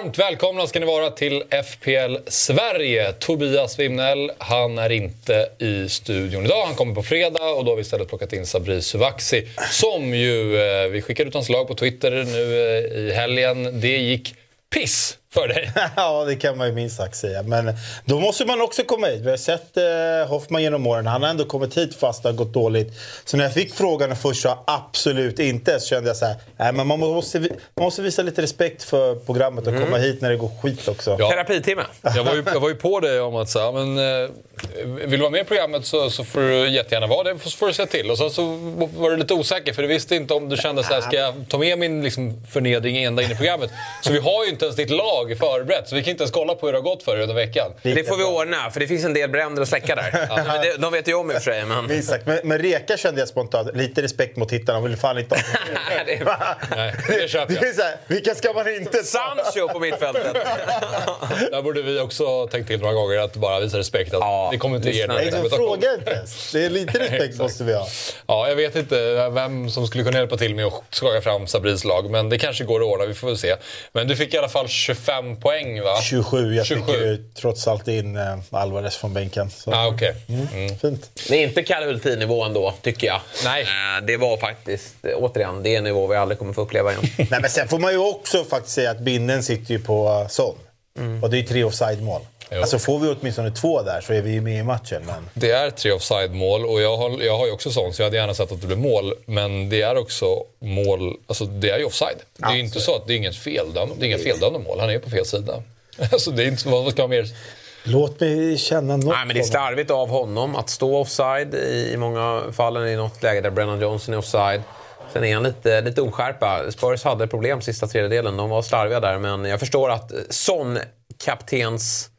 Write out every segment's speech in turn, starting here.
Varmt välkomna ska ni vara till FPL Sverige. Tobias Wimnell, han är inte i studion idag. Han kommer på fredag och då har vi istället plockat in Sabri Suvaxi som ju, eh, vi skickade ut hans lag på Twitter nu eh, i helgen. Det gick piss för dig. ja, det kan man ju minst sagt säga. Men då måste man också komma hit. Vi har sett eh, Hoffman genom åren. Han har ändå kommit hit fast det har gått dåligt. Så när jag fick frågan först sa absolut inte. Så kände jag så här, nej, men man måste, man måste visa lite respekt för programmet och mm. komma hit när det går skit också. Ja. Terapitimme. Jag var, ju, jag var ju på dig om att säga, men, eh, vill du vara med i programmet så, så får du jättegärna vara det. Så får du säga till. Och sen så var du lite osäker för du visste inte om du kände så här, ska jag ta med min liksom, förnedring ända in i programmet? Så vi har ju inte ens ditt lag förberett. Så vi kan inte ens kolla på hur det har gått för dig under veckan. Det får vi ordna, för det finns en del bränder att släcka där. Ja. De vet ju om i och för sig. Men... Men, men Reka kände jag spontant, lite respekt mot tittarna. De vill fan inte ha det. Nej, det köper jag. Det är så här, vilka ska man inte ta? Sancho på mittfältet. Där borde vi också tänkt till några gånger, att bara visa respekt. Att ja, vi kommer inte ge Nej, de frågar inte ens. Det är lite respekt måste vi ha. Ja, jag vet inte vem som skulle kunna hjälpa till med att skaka fram Sabris lag, men det kanske går att ordna. Vi får väl se. Men du fick i alla fall 25 poäng, va? 27. Jag 27. fick ju trots allt in äh, Alvarez från bänken. Så. Ah, okay. Mm. Mm. Fint. Det är inte Kalle Hultin-nivå ändå, tycker jag. Nej. Äh, det var faktiskt, återigen, det är en nivå vi aldrig kommer få uppleva igen. Nej, men sen får man ju också faktiskt säga att binden sitter ju på Son. Mm. Och det är ju tre offside-mål. Jo. Alltså får vi åtminstone två där så är vi ju med i matchen. Men... Det är tre offside-mål och jag har, jag har ju också sånt så jag hade gärna sett att det blev mål. Men det är också mål, alltså det är ju offside. Det är ju inte så att det är inget feldömda, det är mål, han är ju på fel sida. Alltså det är inte, vad ska man mer... Låt mig känna något. Nej, men det är slarvigt av honom att stå offside i, i många fall. I något läge där Brennan Johnson är offside. Sen är han lite, lite oskärpa. Spurs hade problem sista tredjedelen. De var slarviga där. Men jag förstår att sån kaptens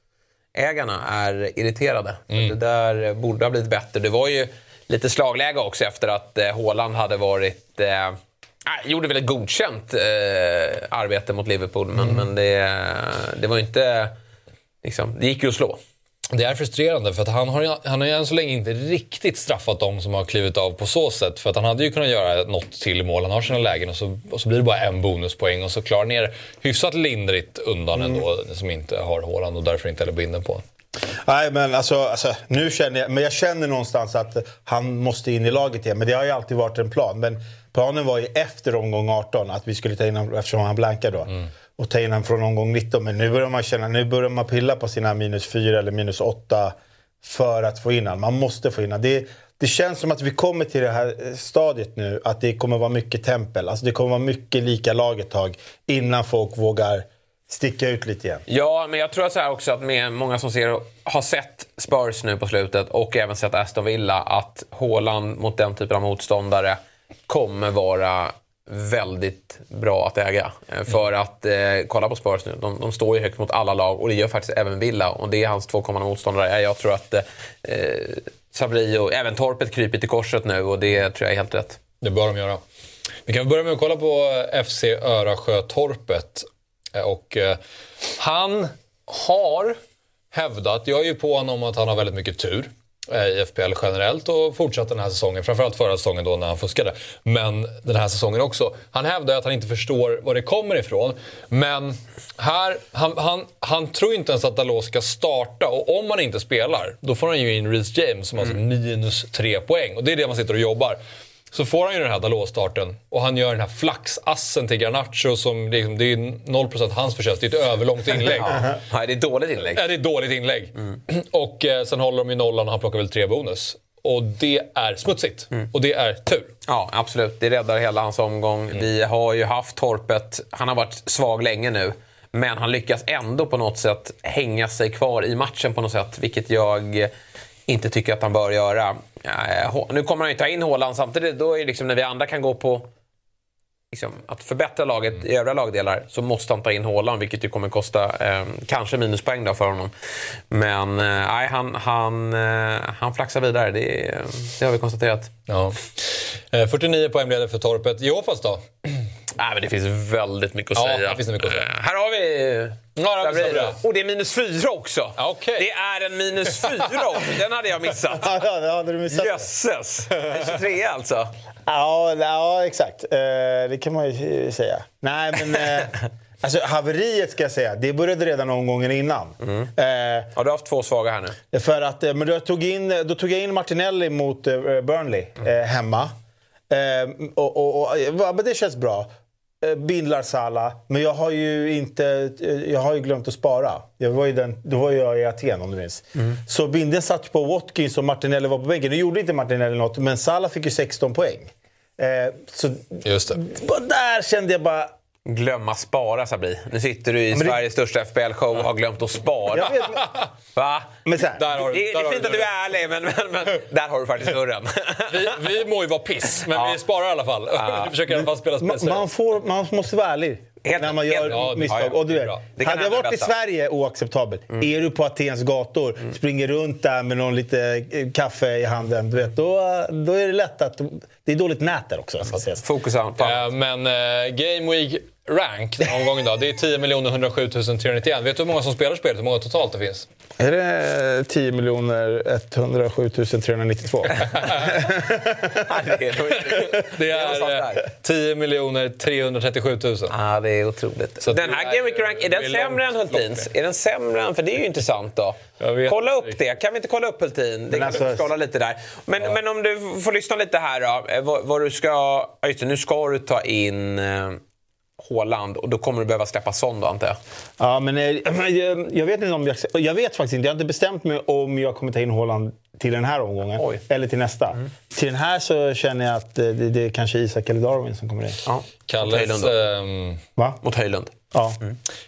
ägarna är irriterade. Mm. Det där borde ha blivit bättre. Det var ju lite slagläge också efter att eh, Haaland hade varit... Eh, gjorde väl ett godkänt eh, arbete mot Liverpool, men, mm. men det, det var inte... Liksom, det gick ju att slå. Det är frustrerande för att han har, han har ju än så länge inte riktigt straffat dem som har klivit av på så sätt. För att han hade ju kunnat göra något till mål. Han har sina lägen och så, och så blir det bara en bonuspoäng och så klarar ner hyfsat lindrigt undan mm. ändå som inte har Haaland och därför inte heller binden på. Nej, men alltså, alltså, nu känner jag, men jag känner någonstans att han måste in i laget igen. Men det har ju alltid varit en plan. Men planen var ju efter omgång 18 att vi skulle ta in honom eftersom han blankade då. Mm och ta in honom från omgång 19. Men nu börjar man känna, nu börjar man pilla på sina minus 4 eller minus 8 för att få in honom. Man måste få in honom. Det, det känns som att vi kommer till det här eh, stadiet nu att det kommer vara mycket tempel. Alltså det kommer vara mycket lika lag ett tag innan folk vågar sticka ut lite igen. Ja, men jag tror så här också att med många som ser, har sett Spurs nu på slutet och även sett Aston Villa att Haaland mot den typen av motståndare kommer vara väldigt bra att äga. Eh, för att eh, kolla på Spurs nu, de, de, står ju högt mot alla lag och det gör faktiskt även Villa. Och det är hans två kommande motståndare. Jag tror att eh, Sabri och även Torpet kryper till korset nu och det tror jag är helt rätt. Det bör de göra. Vi kan börja med att kolla på FC Örasjö-Torpet. Eh, och eh, han har hävdat, jag är ju på honom att han har väldigt mycket tur. Eh, i FPL generellt och fortsatt den här säsongen. Framförallt förra säsongen då när han fuskade. Men den här säsongen också. Han hävdar att han inte förstår var det kommer ifrån. Men här, han, han, han tror inte ens att Dalot ska starta. Och om han inte spelar, då får han ju in Reece James som alltså mm. har minus tre poäng. Och det är det man sitter och jobbar. Så får han ju den här Dalot-starten och han gör den här flaxassen till Garnacho som liksom, det är 0% hans förtjänst. Det är ett överlångt inlägg. ja, det är ett dåligt inlägg. Ja, det är ett dåligt inlägg. Mm. Och eh, sen håller de ju nollan och han plockar väl tre bonus. Och det är smutsigt. Mm. Och det är tur. Ja, absolut. Det räddar hela hans omgång. Mm. Vi har ju haft Torpet. Han har varit svag länge nu. Men han lyckas ändå på något sätt hänga sig kvar i matchen på något sätt. Vilket jag inte tycker att han bör göra. Eh, nu kommer han ju ta in Håland samtidigt. Då är liksom när vi andra kan gå på liksom, att förbättra laget i övriga lagdelar så måste han ta in Håland vilket ju kommer kosta eh, kanske minuspoäng då för honom. Men eh, nej, eh, han, han, eh, han flaxar vidare. Det, eh, det har vi konstaterat. Ja. Eh, 49 poäng blev det för Torpet. Jofas då? Nej, men det finns väldigt mycket att ja, säga. Det finns mycket att säga. här har vi Ja, det Och det är minus fyra också. Okay. Det är en minus fyra också. Den hade jag missat. ja, det hade du missat. Jösses! En 23 alltså. Ja, ja exakt. Eh, det kan man ju säga. Nej, men... Eh, Alltså haveriet ska jag säga, det började redan omgången innan. Mm. Eh, Ja, du har haft två svaga här nu. för att, eh, men då tog, in, då tog jag in Martinelli mot eh, Burnley eh, hemma. Eh, och, och, och, det känns bra. Eh, Bindlar Sala, men jag har ju inte eh, jag har ju glömt att spara. Jag var ju den, då var jag i Aten om du minns. Så Binden satt på Watkins och Martinelli var på bänken. Nu gjorde inte Martinelli något, men Sala fick ju 16 poäng. Eh, så Just det. bara där kände jag bara... Glömma spara Sabri. Nu sitter du i det- Sveriges största FBL-show och har glömt att spara. Vet, Va? men så här, Där har, Det, det där är har fint att du är ärlig, men, men, men där har du faktiskt dörren. vi, vi må ju vara piss, men vi sparar i alla fall. vi försöker i alla fall spela Man, spelare. man, får, man måste vara ärlig Helt- när man helt- gör det- misstag. ja, ja, och du vet. Det hade jag varit i. Sverige oacceptabelt. Är du på Atens gator, springer runt där med någon lite eh, kaffe i handen, du vet, då, då är det lätt att... Det är dåligt nät där också. Ska sägas. Fokus på annat. Eh, Men eh, Game Week Rank den här omgången då, det är 10 107 391. Vet du hur många som spelar spelet? Hur många totalt det finns? Är det 10 107 392? Nej, det är nog inte- Det någonstans är där. eh, 10 337 000. Ja, det är otroligt. Så den här Week Rank, är den sämre än Hultins? Är den sämre än... För det är ju intressant då. Kolla upp det. Kan vi inte kolla upp Hultin? Det kan alltså- du kolla lite där. Men, men om du får lyssna lite här då. eh, Vad, vad du ska... Just det, nu ska du ta in Haaland och då kommer du behöva släppa Son då, antar jag. Ja, men eh, jag, jag vet inte om jag... Jag vet faktiskt inte. Jag har inte bestämt mig om jag kommer ta in Haaland till den här omgången. Oj. Eller till nästa. Till den här så känner jag att eh, det, det är kanske Isak eller Darwin som kommer in. Ja. Mot Kalles, ehm, Va? Mot Höjlund. Ja.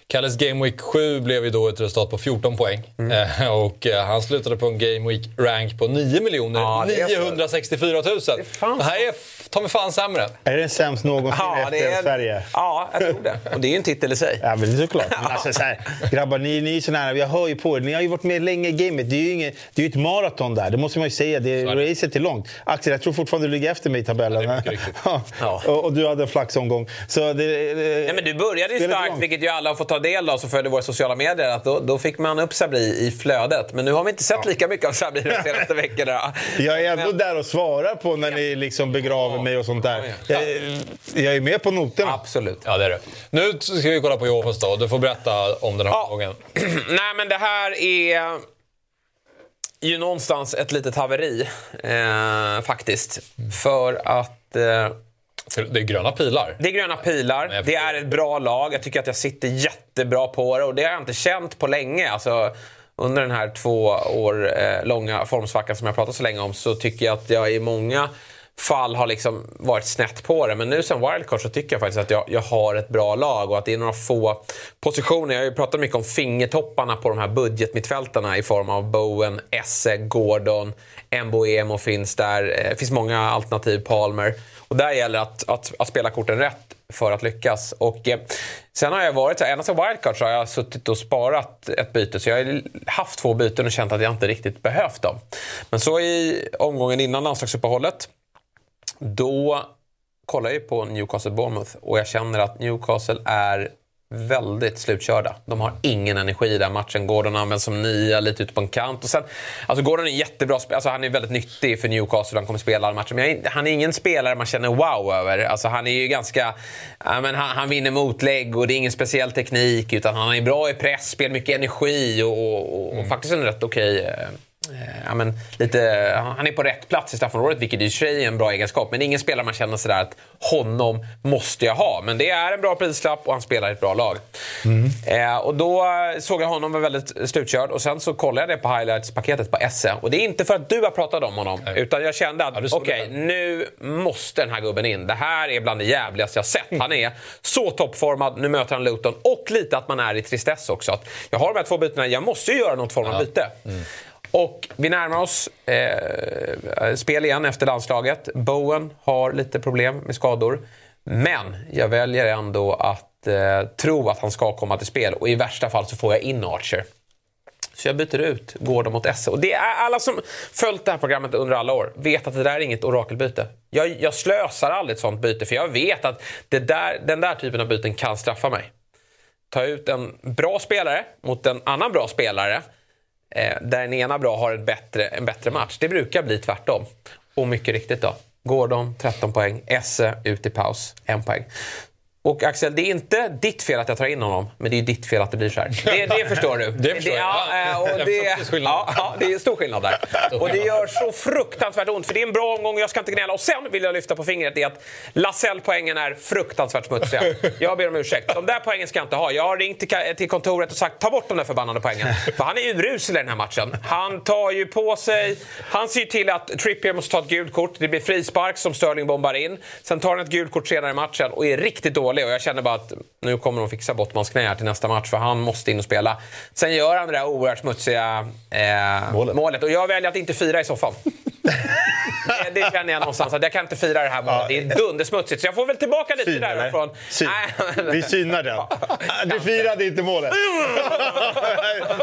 Kalles Game Week 7 blev ju då ett resultat på 14 poäng. Eh, och han slutade på en Game Week Rank på 9 Ja, det är så. 964 000. fan Det här är ta mig fan sämre. Är det sämst någonsin Ja, efter är, Sverige? ja, jag tror det. Och det är ju en titel i sig. Ja, men det är såklart. Men alltså, så här, grabbar, ni, ni är såna här, jag hör ju på er. Ni har ju varit med länge i gamet. Det är ju inget, det är ett maraton där, det måste man ju säga. Det, är racet är långt. Axel, jag tror fortfarande du ligger efter mig i tabellen. Ja. Ja. Ja. Och, och du hade en flaxomgång. Så det, Nej, men du började ju starkt, vilket ju alla har fått ta del av som följer våra sociala medier. Att då, då fick man upp Sabri i flödet. Men nu har vi inte sett lika mycket av Sabri de senaste veckorna. Jag är ändå Men- där och svarar på när ni liksom begraver mig och sånt där. Jag, jag är med på noterna. Absolut. Ja, det är det. Nu ska vi kolla på Jofas då. Du får berätta om den här Ja. omgången. Nej, men det här är ju någonstans ett litet haveri, eh, faktiskt. För att... Eh, Det är gröna pilar. Det är gröna pilar, det är ett bra lag. Jag tycker att jag sitter jättebra på det och det har jag inte känt på länge. Alltså, under den här två år eh, långa formsvackan som jag pratat så länge om så tycker jag att jag i många fall har liksom varit snett på det. Men nu sen wildcard så tycker jag faktiskt att jag, jag har ett bra lag och att det är några få positioner. Jag har ju pratat mycket om fingertopparna på de här budgetmittfältarna i form av Bowen, Esse, Gordon, Mboemo finns där. Det finns många alternativ, Palmer. Och där gäller det att, att, att spela korten rätt för att lyckas. Och, eh, sen har jag varit så här, ända sedan wildcard så har jag suttit och sparat ett byte. Så jag har haft två byten och känt att jag inte riktigt behövt dem. Men så i omgången innan landslagsuppehållet då kollar jag på Newcastle Bournemouth och jag känner att Newcastle är väldigt slutkörda. De har ingen energi i den matchen. Gordon används som nia, lite ute på en kant. Och sen, alltså Gordon är jättebra alltså Han är väldigt nyttig för Newcastle. Han kommer spela alla matcher. Men är- han är ingen spelare man känner wow över. Alltså han är ju ganska... Ja, men han, han vinner motlägg och det är ingen speciell teknik. Utan han är bra i pressspel, mycket energi och, och, och, och faktiskt en rätt okej... eh, eh, Ja, men lite, han är på rätt plats i straffområdet, vilket i och för sig är en bra egenskap. Men det är ingen spelare man känner sådär att honom måste jag ha. Men det är en bra prislapp och han spelar i ett bra lag. Eh, och då såg jag honom var väldigt slutkörd och sen så kollade jag det på highlights-paketet på SE. Och det är inte för att du har pratat om honom, utan jag kände att Ja, okej, det. nu måste den här gubben in. Det här är bland det jävligaste jag sett. Han är så toppformad, nu möter han Luton och lite att man är i tristess också. Att jag har de här två bytena, jag måste ju göra något form av byte. Och vi närmar oss eh, spel igen efter landslaget. Bowen har lite problem med skador. Men jag väljer ändå att eh, tro att han ska komma till spel och i värsta fall så får jag in Archer. Så jag byter ut Gordon mot Esse. Och det är alla som följt det här programmet under alla år vet att det där är inget orakelbyte. Jag, jag slösar aldrig ett sånt byte för jag vet att det där, den där typen av byten kan straffa mig. Ta ut en bra spelare mot en annan bra spelare eh, där den ena bra har ett bättre, en bättre match. Det brukar bli tvärtom. Och mycket riktigt då. Gordon 13 poäng, Esse ut i paus 1 poäng. Och Axel, det är inte ditt fel att jag tar in honom, men det är ditt fel att det blir så här. Det, det förstår du. Det förstår jag. ja, eh, och det, det ja, ja, det är stor skillnad där. Och det gör så fruktansvärt ont, för det är en bra omgång och jag ska inte gnälla. Och sen vill jag lyfta på fingret det är att Lasell-poängen är fruktansvärt smutsiga. Jag ber om ursäkt. De där poängen ska jag inte ha. Jag har ringt till kontoret och sagt ta bort de där förbannade poängen. För han är urusel i den här matchen. Han tar ju på sig... Han ser ju till att Trippier måste ta ett gult kort. Det blir frispark som Sterling bombar in. Sen tar han ett gult kort senare i matchen och är riktigt dålig. Och jag känner bara att nu kommer de fixa Bottmans knä här till nästa match för han måste in och spela. Sen gör han det där oerhört smutsiga eh, målet. Målet. Och jag väljer att inte fira i soffan. Det, det känner jag någonstans att jag kan inte fira det här målet. Det är dundersmutsigt. Så jag får väl tillbaka lite Syn, eller? därifrån. Syn. Vi synar den. Du firade inte målet.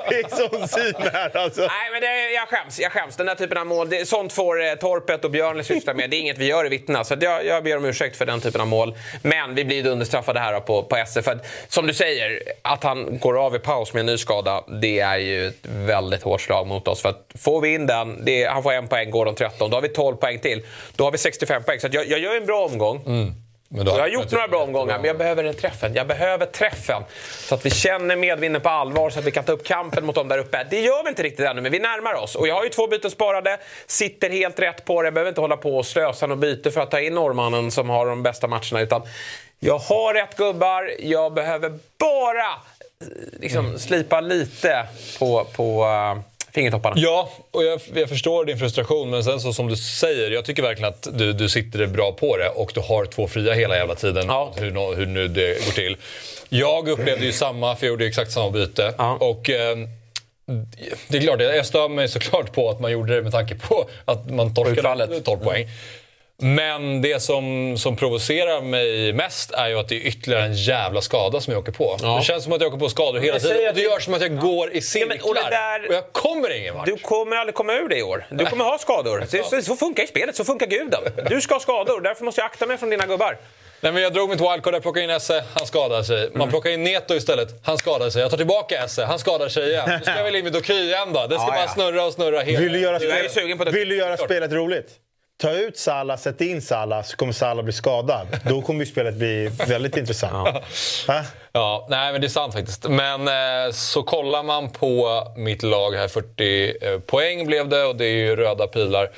Det är sån syn här alltså. Nej, men det, jag skäms. Jag skäms. Den där typen av mål, det, sånt får eh, Torpet och Björnli syssla med. Det är inget vi gör i Vittna. Så jag, jag ber om ursäkt för den typen av mål. Men vi blir understraffade här på, på SF. För att, som du säger, att han går av i paus med en ny skada, det är ju ett väldigt hårt slag mot oss. För att får vi in den, det, han får en poäng, går de 13. Då har vi 12 poäng till. Då har vi 65 poäng. Så att jag, jag gör en bra omgång. Men då Jag har gjort några bra omgångar, men jag behöver den träffen. Jag behöver träffen. Så att vi känner medvinden på allvar, så att vi kan ta upp kampen mot dem där uppe. Det gör vi inte riktigt ännu, men vi närmar oss. Och jag har ju två byten sparade, sitter helt rätt på det. Jag behöver inte hålla på och slösa något byte för att ta in norrmannen som har de bästa matcherna. Utan jag har rätt gubbar, jag behöver bara eh, liksom, slipa lite på, på uh, fingertopparna. Ja, och jag, jag förstår din frustration. Men sen så som du säger, jag tycker verkligen att du, du sitter bra på det och du har två fria hela jävla tiden. Ja. Hur, hur nu det går till. Jag upplevde ju samma, för jag gjorde exakt samma byte. Ja. Och, eh, det är klart, jag stör mig såklart på att man gjorde det med tanke på att man torskade Utfallet. 12 poäng. Men det som, som provocerar mig mest är ju att det är ytterligare en jävla skada som jag åker på. Ja. Det känns som att jag åker på skador hela tiden. att Det gör som att jag går i cirklar. men- och där- och jag kommer ingen vart. Du kommer aldrig komma ur det i år. Du kommer ha skador. Det- Så, så funkar spelet, så funkar guden. Du ska ha skador, därför måste jag akta mig från dina gubbar. Nej, men jag drog mitt wildcard, jag plockade in Esse, han skadade sig. Man plockar in Neto istället, han skadade sig. Jag tar tillbaka Esse, han skadar sig igen. Nu ska jag väl in med Doky igen då. Det ska Ja, bara ja. snurra och snurra hela Vill du göra, spelet, vill du göra spelet roligt? Ta ut Salah, sätt in Salah, så kommer Salah bli skadad. Då kommer ju spelet bli väldigt intressant. Ja. Ja, nej men det är sant faktiskt. Men eh, så kollar man på mitt lag här, 40 eh, poäng blev det och det är ju röda pilar.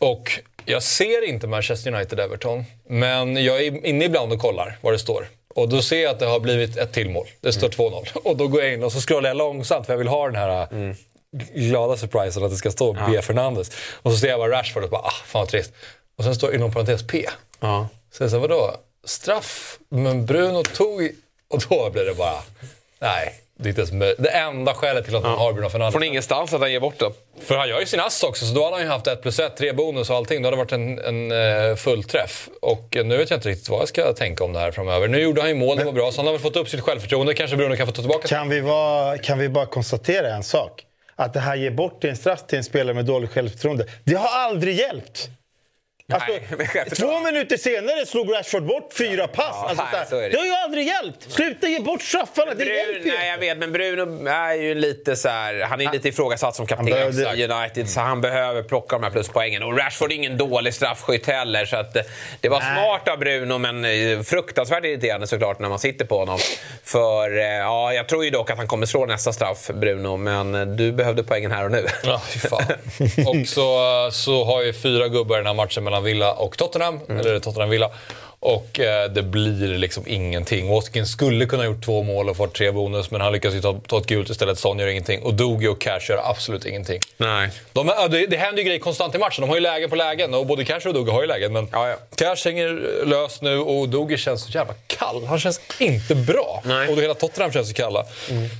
Och jag ser inte Manchester United-Everton, men jag är inne ibland och kollar vad det står. Och då ser jag att det har blivit ett till mål. Det står 2-0. Och då går jag in och så scrollar jag långsamt för jag vill ha den här eh, glada surprisen att det ska stå B. Fernandes. Och så ser jag bara Rashford och bara ah, fan vad trist. Och sen står det inom parentes P. Ja. Så jag sa, vadå? Straff? Men Bruno tog... Och då blir det bara... Nej, det är inte ens möjligt. Det enda skälet till att man har Bruno Fernandes. Från ingenstans att han ger bort den. För han gör ju sin ass också, så då hade han ju haft 1 plus 1, tre bonus och allting. Då hade det varit en, en eh, fullträff. Och eh, nu vet jag inte riktigt vad jag ska tänka om det här framöver. Nu gjorde han ju mål, det var bra. Så han har väl fått upp sitt självförtroende. Kanske Bruno kan få ta tillbaka Kan, vi vara, kan vi bara konstatera en sak? Att det här ger bort en straff till en spelare med dåligt självförtroende. Det har aldrig hjälpt! Alltså, Nej, två minuter senare slog Rashford bort fyra pass. Ja, alltså, nej, så det. det har ju aldrig hjälpt! Sluta ge bort straffarna, det hjälper Brun, ju nej, jag vet, men Bruno är ju lite så här, han är lite ifrågasatt som kapten i United, så han behöver plocka de här pluspoängen. Och Rashford är ingen dålig straffskytt heller, så att, eh, det var Nej. smart av Bruno, men eh, fruktansvärt irriterande såklart när man sitter på honom. För eh, ja, jag tror ju dock att han kommer slå nästa straff, Bruno, men du behövde poängen här och nu. Ja, fy fan. och så, så har vi fyra gubbar i den här matchen mellan Villa och Tottenham. Eller Tottenham-Villa. Och eh, det blir liksom ingenting. Watkins skulle kunna ha gjort två mål och fått tre bonus, men han lyckas ju ta, ta ett gult istället. Son gör ingenting. Och Dogi och Cash gör absolut ingenting. Nej. De, det, det händer ju grejer konstant i matchen. De har ju lägen på lägen. Och både Cash och Dogi har ju lägen. Men Ja, ja. Cash hänger lös nu och Dogi känns så jävla kall. Han känns inte bra. Nej. Och hela Tottenham känns så kalla.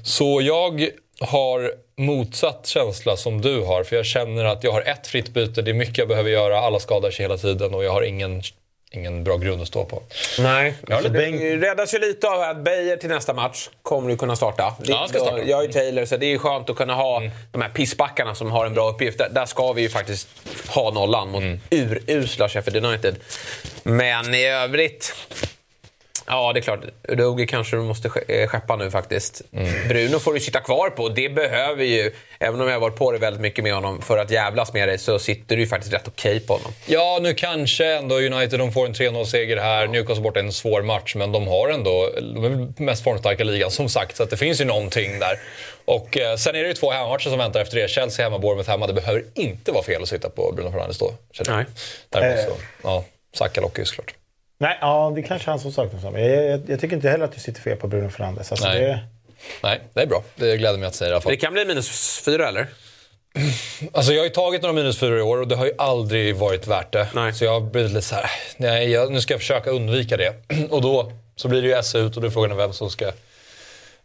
Så jag har motsatt känsla som du har. För jag känner att jag har ett fritt byte. Det är mycket jag behöver göra. Alla skadar sig hela tiden och jag har ingen, ingen bra grund att stå på. Nej. Ja, Så det- det räddas ju lite av att Beijer till nästa match kommer du kunna starta. Det, Ja, han ska starta. Jag är ju Taylor, så det är ju skönt att kunna ha de här pissbackarna som har en bra uppgift. Där, där ska vi ju faktiskt ha nollan mot urusla Sheffield United. Men i övrigt... Ja, det är klart. Udogi kanske du måste eh, skeppa nu faktiskt. Bruno får du sitta kvar på. Det behöver ju, även om jag har varit på det väldigt mycket med honom, för att jävlas med dig så sitter du ju faktiskt rätt okej på honom. Ja, nu kanske ändå United de får en 3-0-seger här. Newcastle borta är en svår match, men de har ändå... De är mest formstarka ligan, som sagt. Så att det finns ju någonting där. Och eh, sen är det ju två hemmamatcher som väntar efter det. Chelsea hemma, Bournemouth hemma. Det behöver inte vara fel att sitta på Bruno Fernandes då. Nej. Däremot Eh. så, ja, Saka lockar ju såklart. Nej, ja, det är kanske han som saknas. Jag, jag, jag tycker inte heller att du sitter fel på Bruno Fernandes. Alltså, Nej. det, Nej, det är bra. Det gläder mig att säga i alla fall. Det kan bli minus fyra, eller? Alltså jag har ju tagit några minusfyror i år och det har ju aldrig varit värt det. Nej. Så jag har blivit lite så här, nej, jag, nu ska jag försöka undvika det. Och då så blir det ju SE ut och då är frågan vem som ska,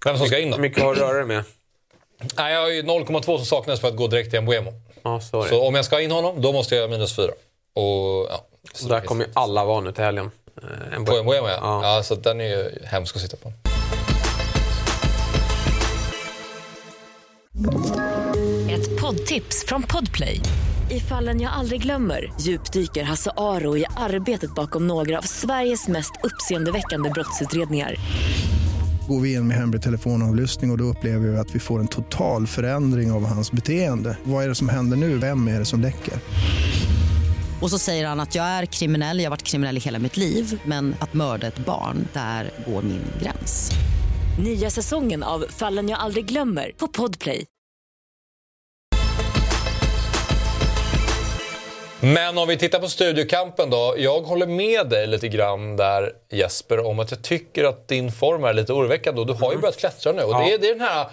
vem som ska in då. Hur mycket har du röra med? Nej, jag har ju 0,2 som saknas för att gå direkt till Mbuemo. Ja, så det. Om jag ska ha in honom, då måste jag göra minus 4. Och ja, Så där kommer ju alla vara nu till helgen. Eh, en på Mbuemo ja. Ja. ja. Så den är ju hemsk att sitta på. Ett poddtips från Podplay. I fallen jag aldrig glömmer djupdyker Hasse Aro i arbetet bakom några av Sveriges mest uppseendeväckande brottsutredningar. Går vi in med hemlig telefonavlyssning och, och då upplever vi att vi får en total förändring av hans beteende. Vad är det som händer nu? Vem är det som läcker? Och så säger han att jag är kriminell, jag har varit kriminell i hela mitt liv men att mörda ett barn, där går min gräns. Nya säsongen av Fallen jag aldrig glömmer på Podplay. Men om vi tittar på studiokampen då. Jag håller med dig lite grann där Jesper om att jag tycker att din form är lite oroväckande och du har ju börjat klättra nu. Och det, är, det är den här...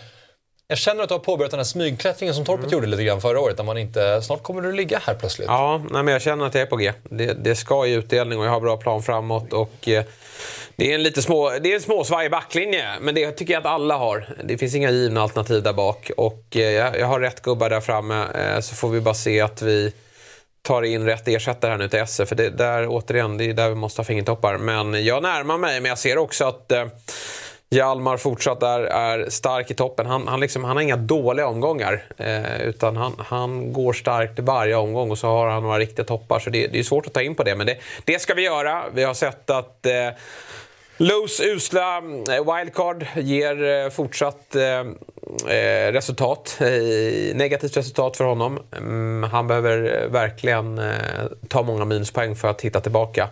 Jag känner att du har påbörjat den här smygklättringen som Torpet gjorde lite grann förra året. Där man inte... Snart kommer du ligga här plötsligt. Ja, nej, men jag känner att jag är på G. Det, det ska ge utdelning och jag har bra plan framåt. Och, eh, det är en lite små, det är en småsvajig backlinje, men det tycker jag att alla har. Det finns inga givna alternativ där bak. Och eh, jag, jag har rätt gubbar där framme, eh, så får vi bara se att vi tar in rätt ersättare här nu till SE. För det där, återigen, det är där vi måste ha fingertoppar. Men jag närmar mig, men jag ser också att eh, Hjalmar fortsatt är, är stark i toppen. Han, han, liksom, han har inga dåliga omgångar. Eh, utan han, han går starkt i varje omgång och så har han några riktiga toppar. Så det, det är svårt att ta in på det. Men det, det ska vi göra. Vi har sett att eh, Lows usla eh, wildcard ger eh, fortsatt eh, eh, resultat. Eh, negativt resultat för honom. Mm, han behöver eh, verkligen eh, ta många minuspoäng för att hitta tillbaka.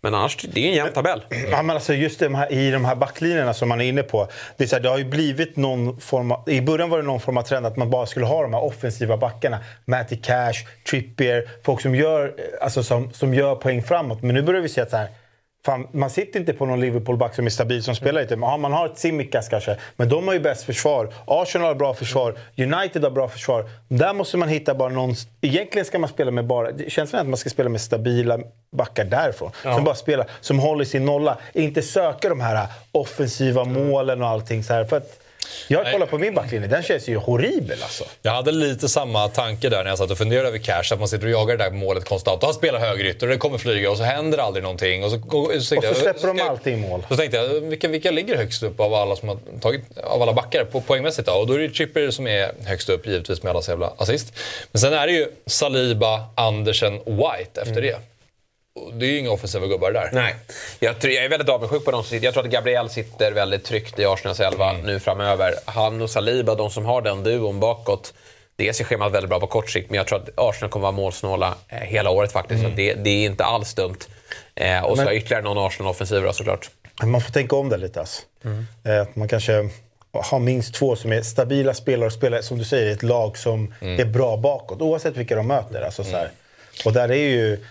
Men annars, det är ju en jämn tabell. Ja, men alltså just de här, i de här backlinjerna som man är inne på. Det, är så här, det har ju blivit någon form av, I början var det någon form av trend att man bara skulle ha de här offensiva backarna. Matty Cash, Trippier, folk som gör, alltså, som, som gör poäng framåt. Men nu börjar vi se att så här, fan, man sitter inte på någon Liverpool-back som är stabil som spelar lite. Ja, man har ett Simikas kanske, men de har ju bäst försvar. Arsenal har bra försvar, United har bra försvar. Där måste man hitta bara någon... Egentligen ska man spela med bara... Det känns som att man ska spela med stabila backar därifrån. Som bara spelar, som håller sin nolla. Inte söka de här offensiva målen och allting så här. För att jag kollar på min backlinje, den känns ju horribel alltså. Jag hade lite samma tanke där när jag satt och funderade över Cash. Att man sitter och jagar det där målet konstant. Och han spelar högerytter och det kommer flyga och så händer aldrig någonting. Och så, och så, Och så släpper de jag- alltid i mål. Så tänkte jag, vilka, vilka ligger högst upp av alla som har tagit, av alla backar på poängmässigt då? Och då är det Tripper som är högst upp givetvis med alla jävla assist. Men sen är det ju Saliba, Andersen, White efter det. Det är ju inga offensiva gubbar där. Nej. Jag, tror, jag är väldigt avundsjuk på de som sitter. Jag tror att Gabriel sitter väldigt tryggt i Arsenals elva nu framöver. Han och Saliba, de som har den duon bakåt. Dels är schemat väldigt bra på kort sikt, men jag tror att Arsenal kommer vara målsnåla eh, hela året faktiskt. Så det, det är inte alls dumt. Eh, och så Men- ytterligare någon Arsenal-offensiv då såklart. Man får tänka om det lite. Alltså. Eh, Att man kanske har minst två som är stabila spelare och spelar, som du säger, i ett lag som är bra bakåt. Oavsett vilka de möter. Alltså, så här. Och där är ju...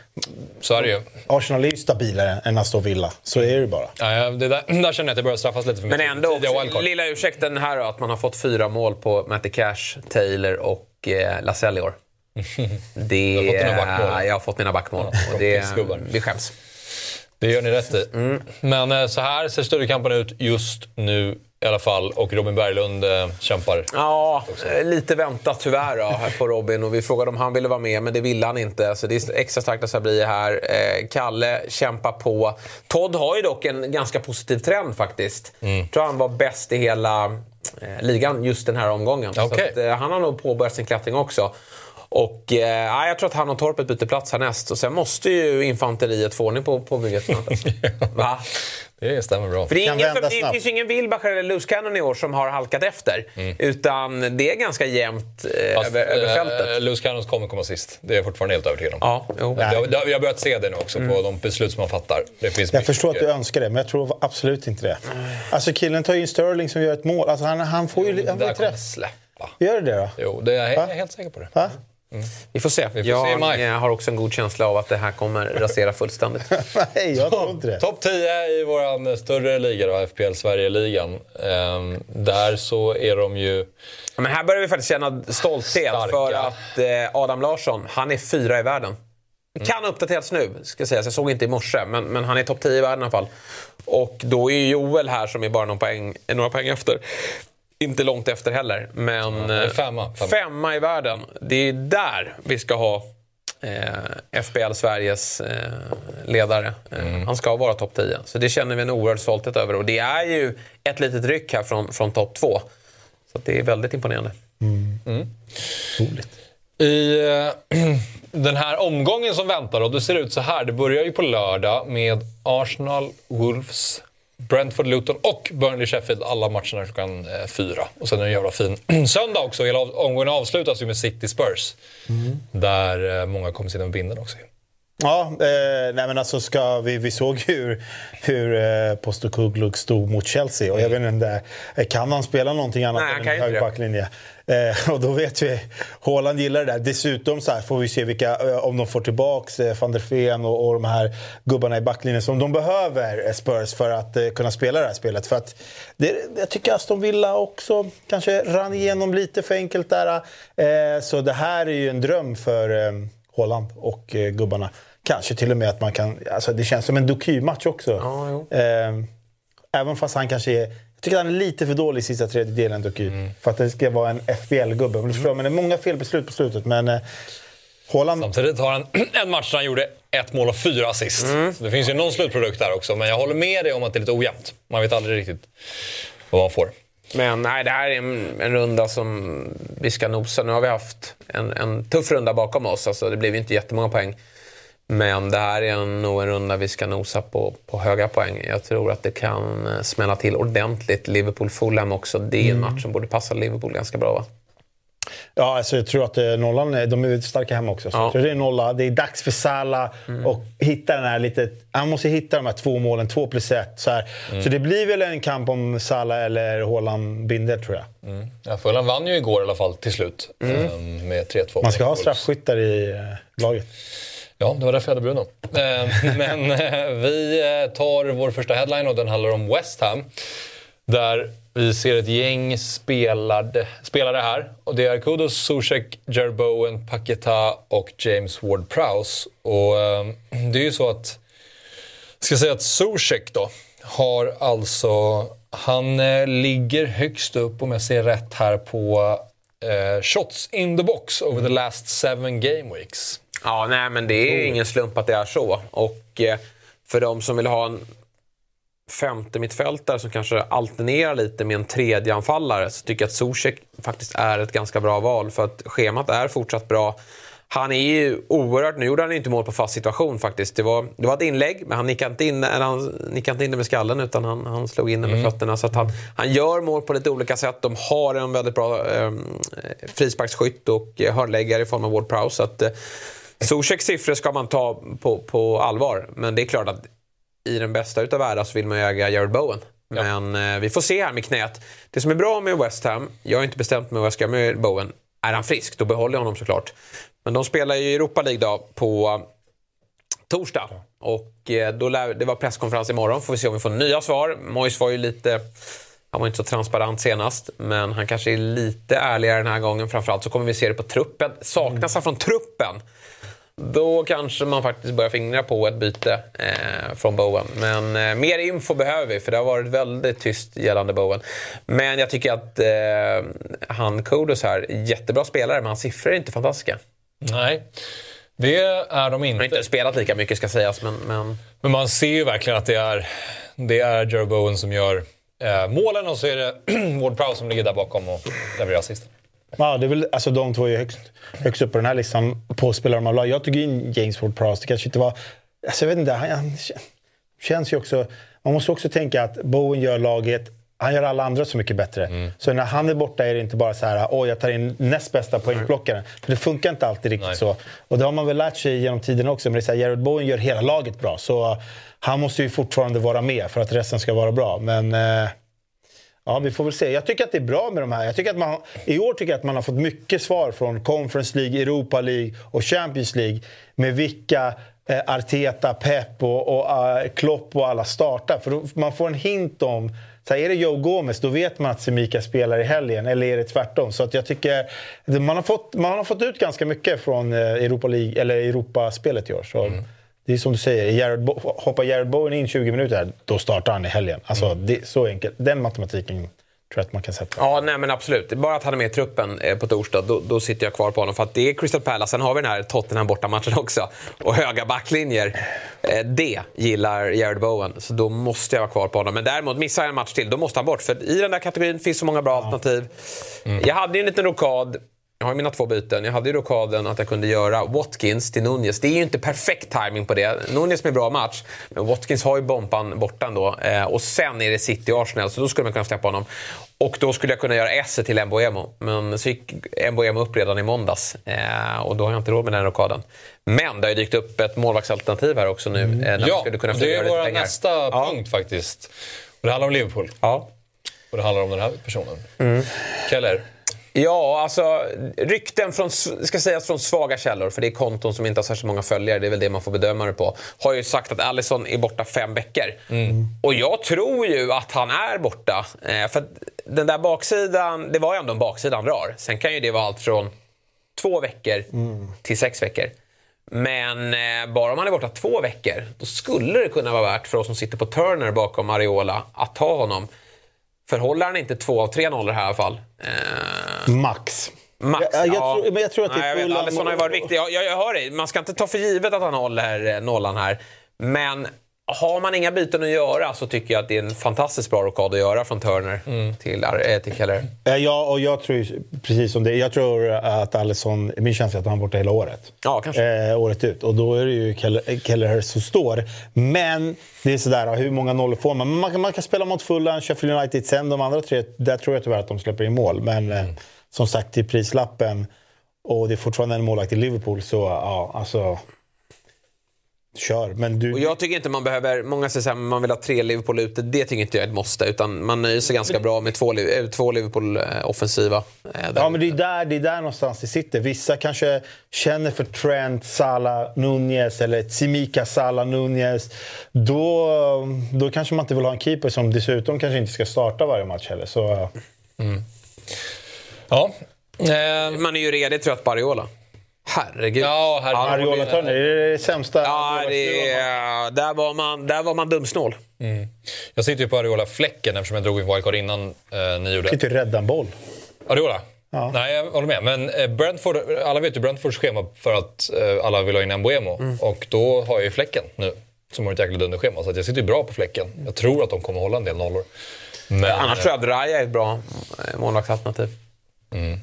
Så är det ju. Arsenal är ju stabilare än Aston Villa. Så är det ju bara. Ja, det där, där känner jag att det börjar straffas lite för Men mycket. ändå, Tidiga också, lilla ursäkten här då, att man har fått fyra mål på Matty Cash, Taylor och eh, Lasell i år. Det, Du har fått dina backmål. Jag har fått mina backmål. Ja, och det, vi skäms. Det gör ni rätt i. Men eh, så här ser studiekampen ut just nu i alla fall. Och Robin Berglund eh, kämpar. Ja, eh, lite väntat tyvärr då, här på Robin. Och vi frågade om han ville vara med, men det ville han inte. Så det är extra starkt att Sabri är här. Eh, Kalle kämpar på. Todd har ju dock en ganska positiv trend faktiskt. Jag tror han var bäst i hela eh, ligan just den här omgången. Så Okej. att, eh, han har nog påbörjat sin klättring också. Och eh, ja, jag tror att han och Torpet byter plats härnäst. Och sen måste ju infanteriet få ordning på, på bygget. Va? Det stämmer bra. För det, ingen som, det finns ju ingen Wilbacher eller Loose Cannon i år som har halkat efter. Utan det är ganska jämnt eh, Mm. Fast, över, över fältet. eh, Loose Cannons kommer komma sist. Det är jag fortfarande helt övertygad om. Ja, jo. Jag, jag, jag har börjat se det nu också Mm. på de beslut som man fattar. Det finns Jag förstår att du önskar det, men jag tror absolut inte det. Alltså killen tar ju in Sterling som gör ett mål. Alltså han, han får ju han får där ju kommer träff. släppa. Gör det det då? Jo, det är, jag Va? är helt säker på det. Va? Vi får se. Vi får se i jag eh, har också en god känsla av att det här kommer rasera fullständigt. Nej, jag tror inte det. Topp 10 i vår större liga, då, FPL Sverige-ligan. Ehm, där så är de ju... Men här börjar vi faktiskt känna stolthet Starka. för att eh, Adam Larsson, han är fyra i världen. Det kan ha uppdaterats nu, ska sägas. Jag såg inte i morse, men, men han är topp 10 i världen i alla fall. Och då är ju Joel här som är bara några poäng, några poäng efter. Inte långt efter heller, men är eh, femma, femma. femma i världen. Det är där vi ska ha eh, FBL Sveriges eh, ledare. Eh, Mm. Han ska vara topp 10. Så det känner vi en oerhörd stolthet över. Och det är ju ett litet ryck här från, från topp 2. Så att det är väldigt imponerande. I eh, den här omgången som väntar, och det ser ut så här. Det börjar ju på lördag med Arsenal, Wolves, Brentford, Luton och Burnley-Sheffield. Alla matcherna klockan eh, fyra. Och sen är det en jävla fin söndag också. Hela omgången avslutas ju med City Spurs. Där eh, många kommer sitta med binden också. Ja, eh, nej men alltså ska vi, vi såg hur, hur eh, Postecoglou stod mot Chelsea. Och jag vet inte, eh, kan han spela någonting annat Nej, än en ju Eh, och då vet vi, Haaland gillar det där. Dessutom så får vi se vilka, eh, om de får tillbaks eh, van der Ven och, och de här gubbarna i backlinjen som de behöver, eh, Spurs, för att eh, kunna spela det här spelet. För att det, jag tycker Aston Villa också kanske rann igenom lite för enkelt där. Så det här är ju en dröm för eh, Haaland och gubbarna. Kanske till och med att man kan... Alltså det känns som en Doku-match också. Ja, även fast han kanske är... Jag tycker han är lite för dålig i sista tredjedelen, Doku. Mm. För att det ska vara en FBL-gubbe. Men, mm. men det är många felbeslut på slutet. Men eh, Haaland... Samtidigt har han en match där han gjorde ett mål och fyra assist. Så det finns ju någon slutprodukt där också. Men jag håller med dig om att det är lite ojämnt. Man vet aldrig riktigt vad man får. Men nej, det här är en, en runda som vi ska nosa. Nu har vi haft en, en tuff runda bakom oss. Alltså, det blev ju inte jättemånga poäng. Men det här är en, nog en runda vi ska nosa på, på höga poäng. Jag tror att det kan eh, smälla till ordentligt. Liverpool-Fulham också. Det är en match som borde passa Liverpool ganska bra va? Ja, alltså jag tror att eh, nollan, är- de är starka hemma också. Så Ja. jag tror det är nolla. Det är dags för Salah och hitta den här lite... Han måste hitta de här två målen, två plus ett. Så, här. så det blir väl en kamp om Salah eller Haaland binder, tror jag. Ja, Fulham vann ju igår i alla fall till slut. ehm, Med 3-2. Man ska ha straffskyttar i eh, laget. Ja, det var därför jag hade Bruno. Eh, men eh, vi eh, tar vår första headline och den handlar om West Ham. Där vi ser ett gäng spelade, spelare här. Och det är Kudos, Zuzek, Jared Bowen, Paketa och James Ward-Prowse. Och det är ju så att... Jag ska säga att Zuzek då har alltså... Han ligger högst upp, om jag ser rätt här, på eh, shots in the box over the last seven game weeks. Ja, nej men det är ingen slump att det är så. Och eh, för de som vill ha en femte mittfältare som kanske alternerar lite med en tredje anfallare så tycker jag att Zuzek faktiskt är ett ganska bra val. För att schemat är fortsatt bra. Han är ju oerhört... Nu gjorde han inte mål på fast situation faktiskt. Det var, det var ett inlägg, men han nickade inte in, eller han nickade inte in det med skallen utan han, han slog in det med fötterna. Så att han, han gör mål på lite olika sätt. De har en väldigt bra eh, frisparksskytt och hörnläggare i form av Ward Prowse. Så att, eh, Zuzeks siffror ska man ta på, på allvar. Men det är klart att i den bästa utav världar så vill man ju äga Jared Bowen. Men eh, vi får se här med knät. Det som är bra med West Ham, jag har inte bestämt mig vad jag ska göra med Bowen. Är han frisk, då behåller jag honom såklart. Men de spelar ju Europa League då på torsdag. Och eh, då lär, det var presskonferens imorgon, får vi se om vi får nya svar. Mois var ju lite... Han var inte så transparent senast, men han kanske är lite ärligare den här gången. Framförallt så kommer vi se det på truppen. Saknas han från truppen, då kanske man faktiskt börjar fingra på ett byte eh, från Bowen. Men eh, mer info behöver vi, för det har varit väldigt tyst gällande Bowen. Men jag tycker att eh, han, Kodos här, jättebra spelare, men hans siffror är inte fantastiska. Nej, det är de Han har inte. inte spelat lika mycket ska sägas, men... men... Men man ser ju verkligen att det är, det är Jared Bowen som gör eh, målen och så är det Ward Prowse som ligger där bakom och levererar assisten. Ja, det är väl, alltså, de två är högst, högst upp på den här listan på spelare man vill ha. Jag tog in James Ward-Prowse. Det kanske inte var... Alltså, jag vet inte, han, han känns ju också... man måste också tänka att Bowen gör laget han gör alla andra så mycket bättre. Mm. Så när han är borta är det inte bara så här, åh jag tar in näst bästa poängplockaren. För det funkar inte alltid riktigt Nej. så. Och det har man väl lärt sig genom tiden också. Men det är så här, Jared Bowen gör hela laget bra. Så han måste ju fortfarande vara med för att resten ska vara bra. Men eh, ja, vi får väl se. Jag tycker att det är bra med de här. Jag tycker att man, I år tycker jag att man har fått mycket svar från Conference League, Europa League och Champions League. Med vilka eh, Arteta, Pep och, och uh, Klopp och alla startar. För då, man får en hint om så här, är det Joe Gomez, då vet man att Semika spelar i helgen. Eller är det tvärtom? Så att jag tycker man har, fått, man har fått ut ganska mycket från eh, Europa League, eller Europaspelet i år. Så mm. Det är som du säger, Jared hoppar Jared Bowen in 20 minuter, då startar han i helgen. Alltså, det är så enkelt. Den matematiken tror jag att man kan sätta. Ja, nej men absolut. Bara att han är med i truppen eh, på torsdag, då, då sitter jag kvar på honom. För att det är Crystal Palace. Sen har vi den här Tottenham bortamatchen också. Och höga backlinjer. Eh, Det gillar Jared Bowen. Så då måste jag vara kvar på honom. Men däremot, missar jag en match till, då måste han bort. För i den där kategorin finns så många bra alternativ. Jag hade ju en liten rokad. Jag har mina två byten. Jag hade ju rokaden att jag kunde göra Watkins till Nunez. Det är ju inte perfekt timing på det. Nunez med bra match, men Watkins har ju bomban borta ändå. Eh, och sen är det City och Arsenal, så då skulle man kunna släppa honom. Och då skulle jag kunna göra S till Mbuemo. Men så gick Mbuemo upp redan i måndags. Eh, och då har jag inte råd med den rokaden. Men det har ju dykt upp ett målvaktsalternativ här också nu. Eh, där man Ja, det är vår nästa Ja. punkt faktiskt. Och det handlar om Liverpool. Ja. Och det handlar om den här personen. Mm. Keller. Ja, alltså rykten från, ska sägas från svaga källor, för det är konton som inte har särskilt många följare, det är väl det man får bedöma det på, har ju sagt att Alisson är borta fem veckor. Och jag tror ju att han är borta. Eh, för den där baksidan, det var ju ändå en baksida han drar. Sen kan ju det vara allt från två veckor till sex veckor. Men eh, bara om han är borta två veckor, då skulle det kunna vara värt för oss som sitter på Turner bakom Areola att ta honom. För håller han inte två av tre nollor här i alla fall. Eh, Max. Max, Jag, jag, ja. tror, men jag tror att det Nej, är jag vet, Fulham Alisson har ju varit viktig. Jag, jag, jag hör dig. Man ska inte ta för givet att han håller eh, nollan här. Men har man inga byten att göra så tycker jag att det är en fantastiskt bra rockad att göra från Turner till, äh, till Keller. Eh, Ja, och jag tror precis som det. Jag tror att Alisson, min känsla är att han är borta hela året. Ja, kanske. Eh, året ut. Och då är det ju Keller- Kelleher som står. Men det är sådär, hur många nollor får man? Man, kan- man kan spela mot Fulham, Sheffield United sen. De andra tre, där tror jag tyvärr att de släpper in mål. Men eh, som sagt, till prislappen och det är fortfarande en målvakt i Liverpool, så ja, alltså... Kör. Men du... Och jag tycker inte man behöver, många säger att man vill ha tre Liverpool ute. Det tycker inte jag är ett måste. Utan man nöjer sig ganska bra med två, eh, två Liverpool eh, Ja, men det är, där, det är där någonstans det sitter. Vissa kanske känner för Trent, Salah, Nunez eller Tsimikas, Salah, Nunez. Då, då kanske man inte vill ha en keeper som dessutom kanske inte ska starta varje match heller. Så, Ja. Eh, Man är ju redigt trött på Areola. Herregud. ja, herregud. Ariola Turner, det är det sämsta. Ja, det är, där, var man, där var man dumsnål. Jag sitter ju på Areola-fläcken eftersom jag drog in wildcard innan eh, ni gjorde. kan inte rädda en boll. Areola? Nej, jag håller med. Men eh, Brentford, alla vet ju Brentfords schema för att eh, alla vill ha in Mbuemo. Och då har jag ju fläcken nu. Som har ett jäkla dunderschema. Så att jag sitter ju bra på fläcken. Jag tror att de kommer hålla en del nollor. Men, Annars tror jag att Raya är ett bra eh, målvaktsalternativ.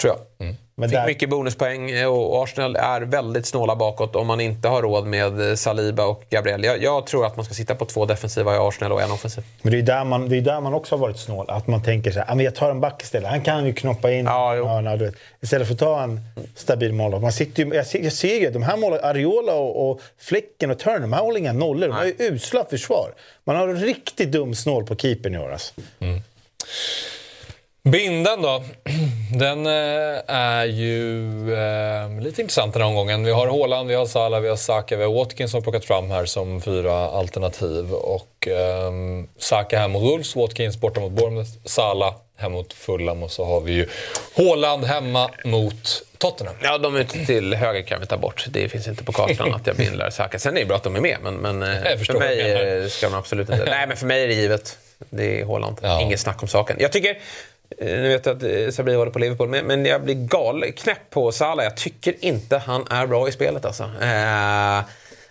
Tror jag. Men Fick där, mycket bonuspoäng eh, och Arsenal är väldigt snåla bakåt om man inte har råd med eh, Saliba och Gabriel. Jag, jag tror att man ska sitta på två defensiva i Arsenal och en offensiv. men det är där man, det är där man också har varit snål. Att man tänker så här, "Ah, jag tar en back istället. Han kan ju knoppa in. Ja, jo. nej, du vet. Istället för att ta en stabil målvakt. Man sitter ju, jag, ser, jag ser ju de här målen, Ariola och, och Fläcken och Turner, de här håller inga nollor. De har ju usla försvar. Man har riktigt dum snål på keepern i år alltså. Binden då? Den eh, är ju eh, lite intressant den här omgången. Vi har Haaland, vi har Salah, vi har Saka, vi har Watkins som har plockat fram här som fyra alternativ. Och eh, Saka här mot Wolves, Watkins borta mot Bournemouth, Salah hem mot Fulham och så har vi ju Haaland hemma mot Tottenham. Ja, de ute till höger kan vi ta bort. Det finns inte på kartan att jag bindlar Saka. Sen är det bra att de är med, men, men eh, för mig eh, ska de absolut inte... Nej, men för mig är det givet. Det är Haaland. Ja. Inget snack om saken. Jag tycker... Eh, nu vet jag att eh, Sabri håller på Liverpool, men, jag blir gal, knäpp på Salah. Jag tycker inte han är bra i spelet alltså. Eh,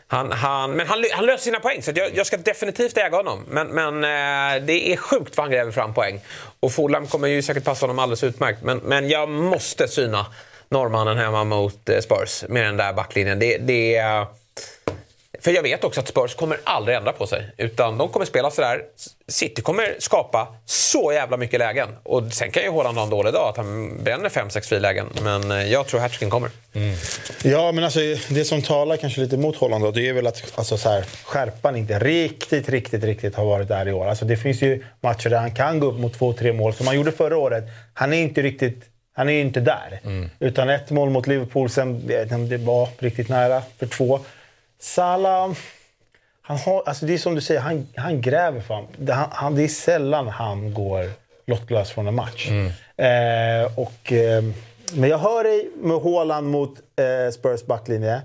han, han, men han, han löser sina poäng, så jag, jag ska definitivt äga honom. Men, men eh, det är sjukt vad han gräver fram poäng. Och Fulham kommer ju säkert passa honom alldeles utmärkt. Men, men jag måste syna norrmannen hemma mot eh, Spurs med den där backlinjen. Det, det, är- för jag vet också att Spurs kommer aldrig ändra på sig. Utan de kommer spela sådär. City kommer skapa så jävla mycket lägen. Och sen kan ju Haaland ha en dålig dag, att han bränner 5-6 frilägen. Men eh, jag tror hattricken kommer. Ja, men alltså, det som talar kanske lite mot Holland då, det är väl att alltså, så här, skärpan inte riktigt, riktigt, riktigt har varit där i år. Alltså, det finns ju matcher där han kan gå upp mot två, tre mål, som han gjorde förra året. Han är inte riktigt... Han är ju inte där. Utan ett mål mot Liverpool, sen det var riktigt nära för två. Salah... Han har, alltså det är som du säger, han, han gräver fan. Det, han, han, det är sällan han går lottlös från en match. Eh, och, eh, men jag hör dig med Haaland mot eh, Spurs backlinje.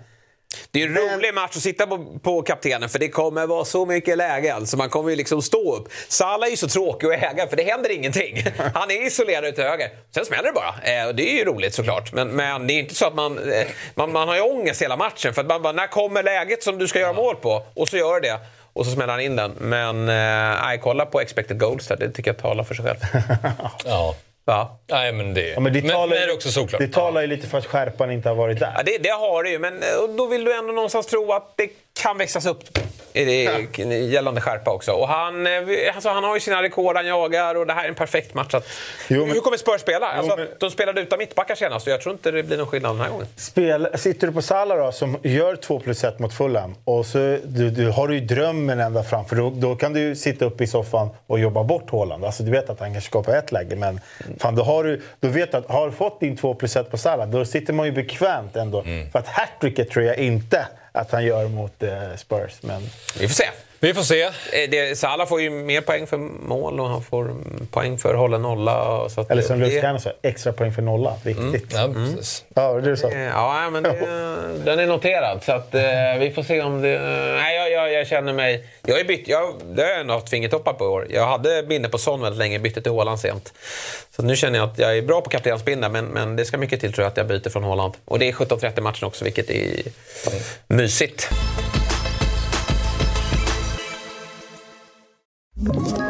Det är en rolig match att sitta på, på kaptenen för det kommer vara så mycket lägen så man kommer ju liksom stå upp. Salah är ju så tråkig att äga för det händer ingenting. Han är isolerad till höger. Sen smäller det bara. Eh, och det är ju roligt såklart. Men, men det är inte så att man, eh, man... Man har ju ångest hela matchen för att man bara, när kommer läget som du ska göra mål på? Och så gör det. Och så smäller han in den. Men eh, kolla på expected goals där. Det tycker jag talar för sig själv. Ja. Va? Nej, men det, Ja, men det, talar, men är också såklart. det talar ju lite för att skärpan inte har varit där. Ja, det, det har det ju, men eh, då vill du ändå någonstans tro att det kan växlas upp i det, gällande skärpa också. Och han, eh, alltså, han har ju sina rekord han jagar och det här är en perfekt match. Att, Jo, men- hur kommer Spurs spela? Alltså, men- De spelade utan mittbackar senast och jag tror inte det blir någon skillnad den här gången. Spel, sitter du på Salah då, som gör 2 plus 1 mot Fulham och så du, du, har du ju drömmen ända fram. För då, då kan du ju sitta uppe i soffan och jobba bort Haaland. Alltså, du vet att han kanske skapar ett läge, men fan, då, har du, då vet du att har du fått din 2 plus 1 på Salah, då sitter man ju bekvämt ändå. För att hattricket tror jag inte att han gör mot eh, Spurs. Men Vi får se. Vi får se. Eh, Det, Salah får ju mer poäng för mål och han får mm, poäng för hållen nolla. Så att Eller som det, Lukas Garner sa, extra poäng för nolla. Viktigt. Ja, precis. Ja, det är det du sa. Eh, Ja, men det, den är noterad. Så att, eh, vi får se om det... Nej, jag, jag, jag känner mig... Jag ju bytt, jag, det har jag ändå haft fingertoppar på i år. Jag hade binne på Son väldigt länge, bytte till Haaland sent. Så nu känner jag att jag är bra på kaptensbinda, men, men det ska mycket till tror jag att jag byter från Haaland. Och det är 17.30 matchen också, vilket är mysigt. Ett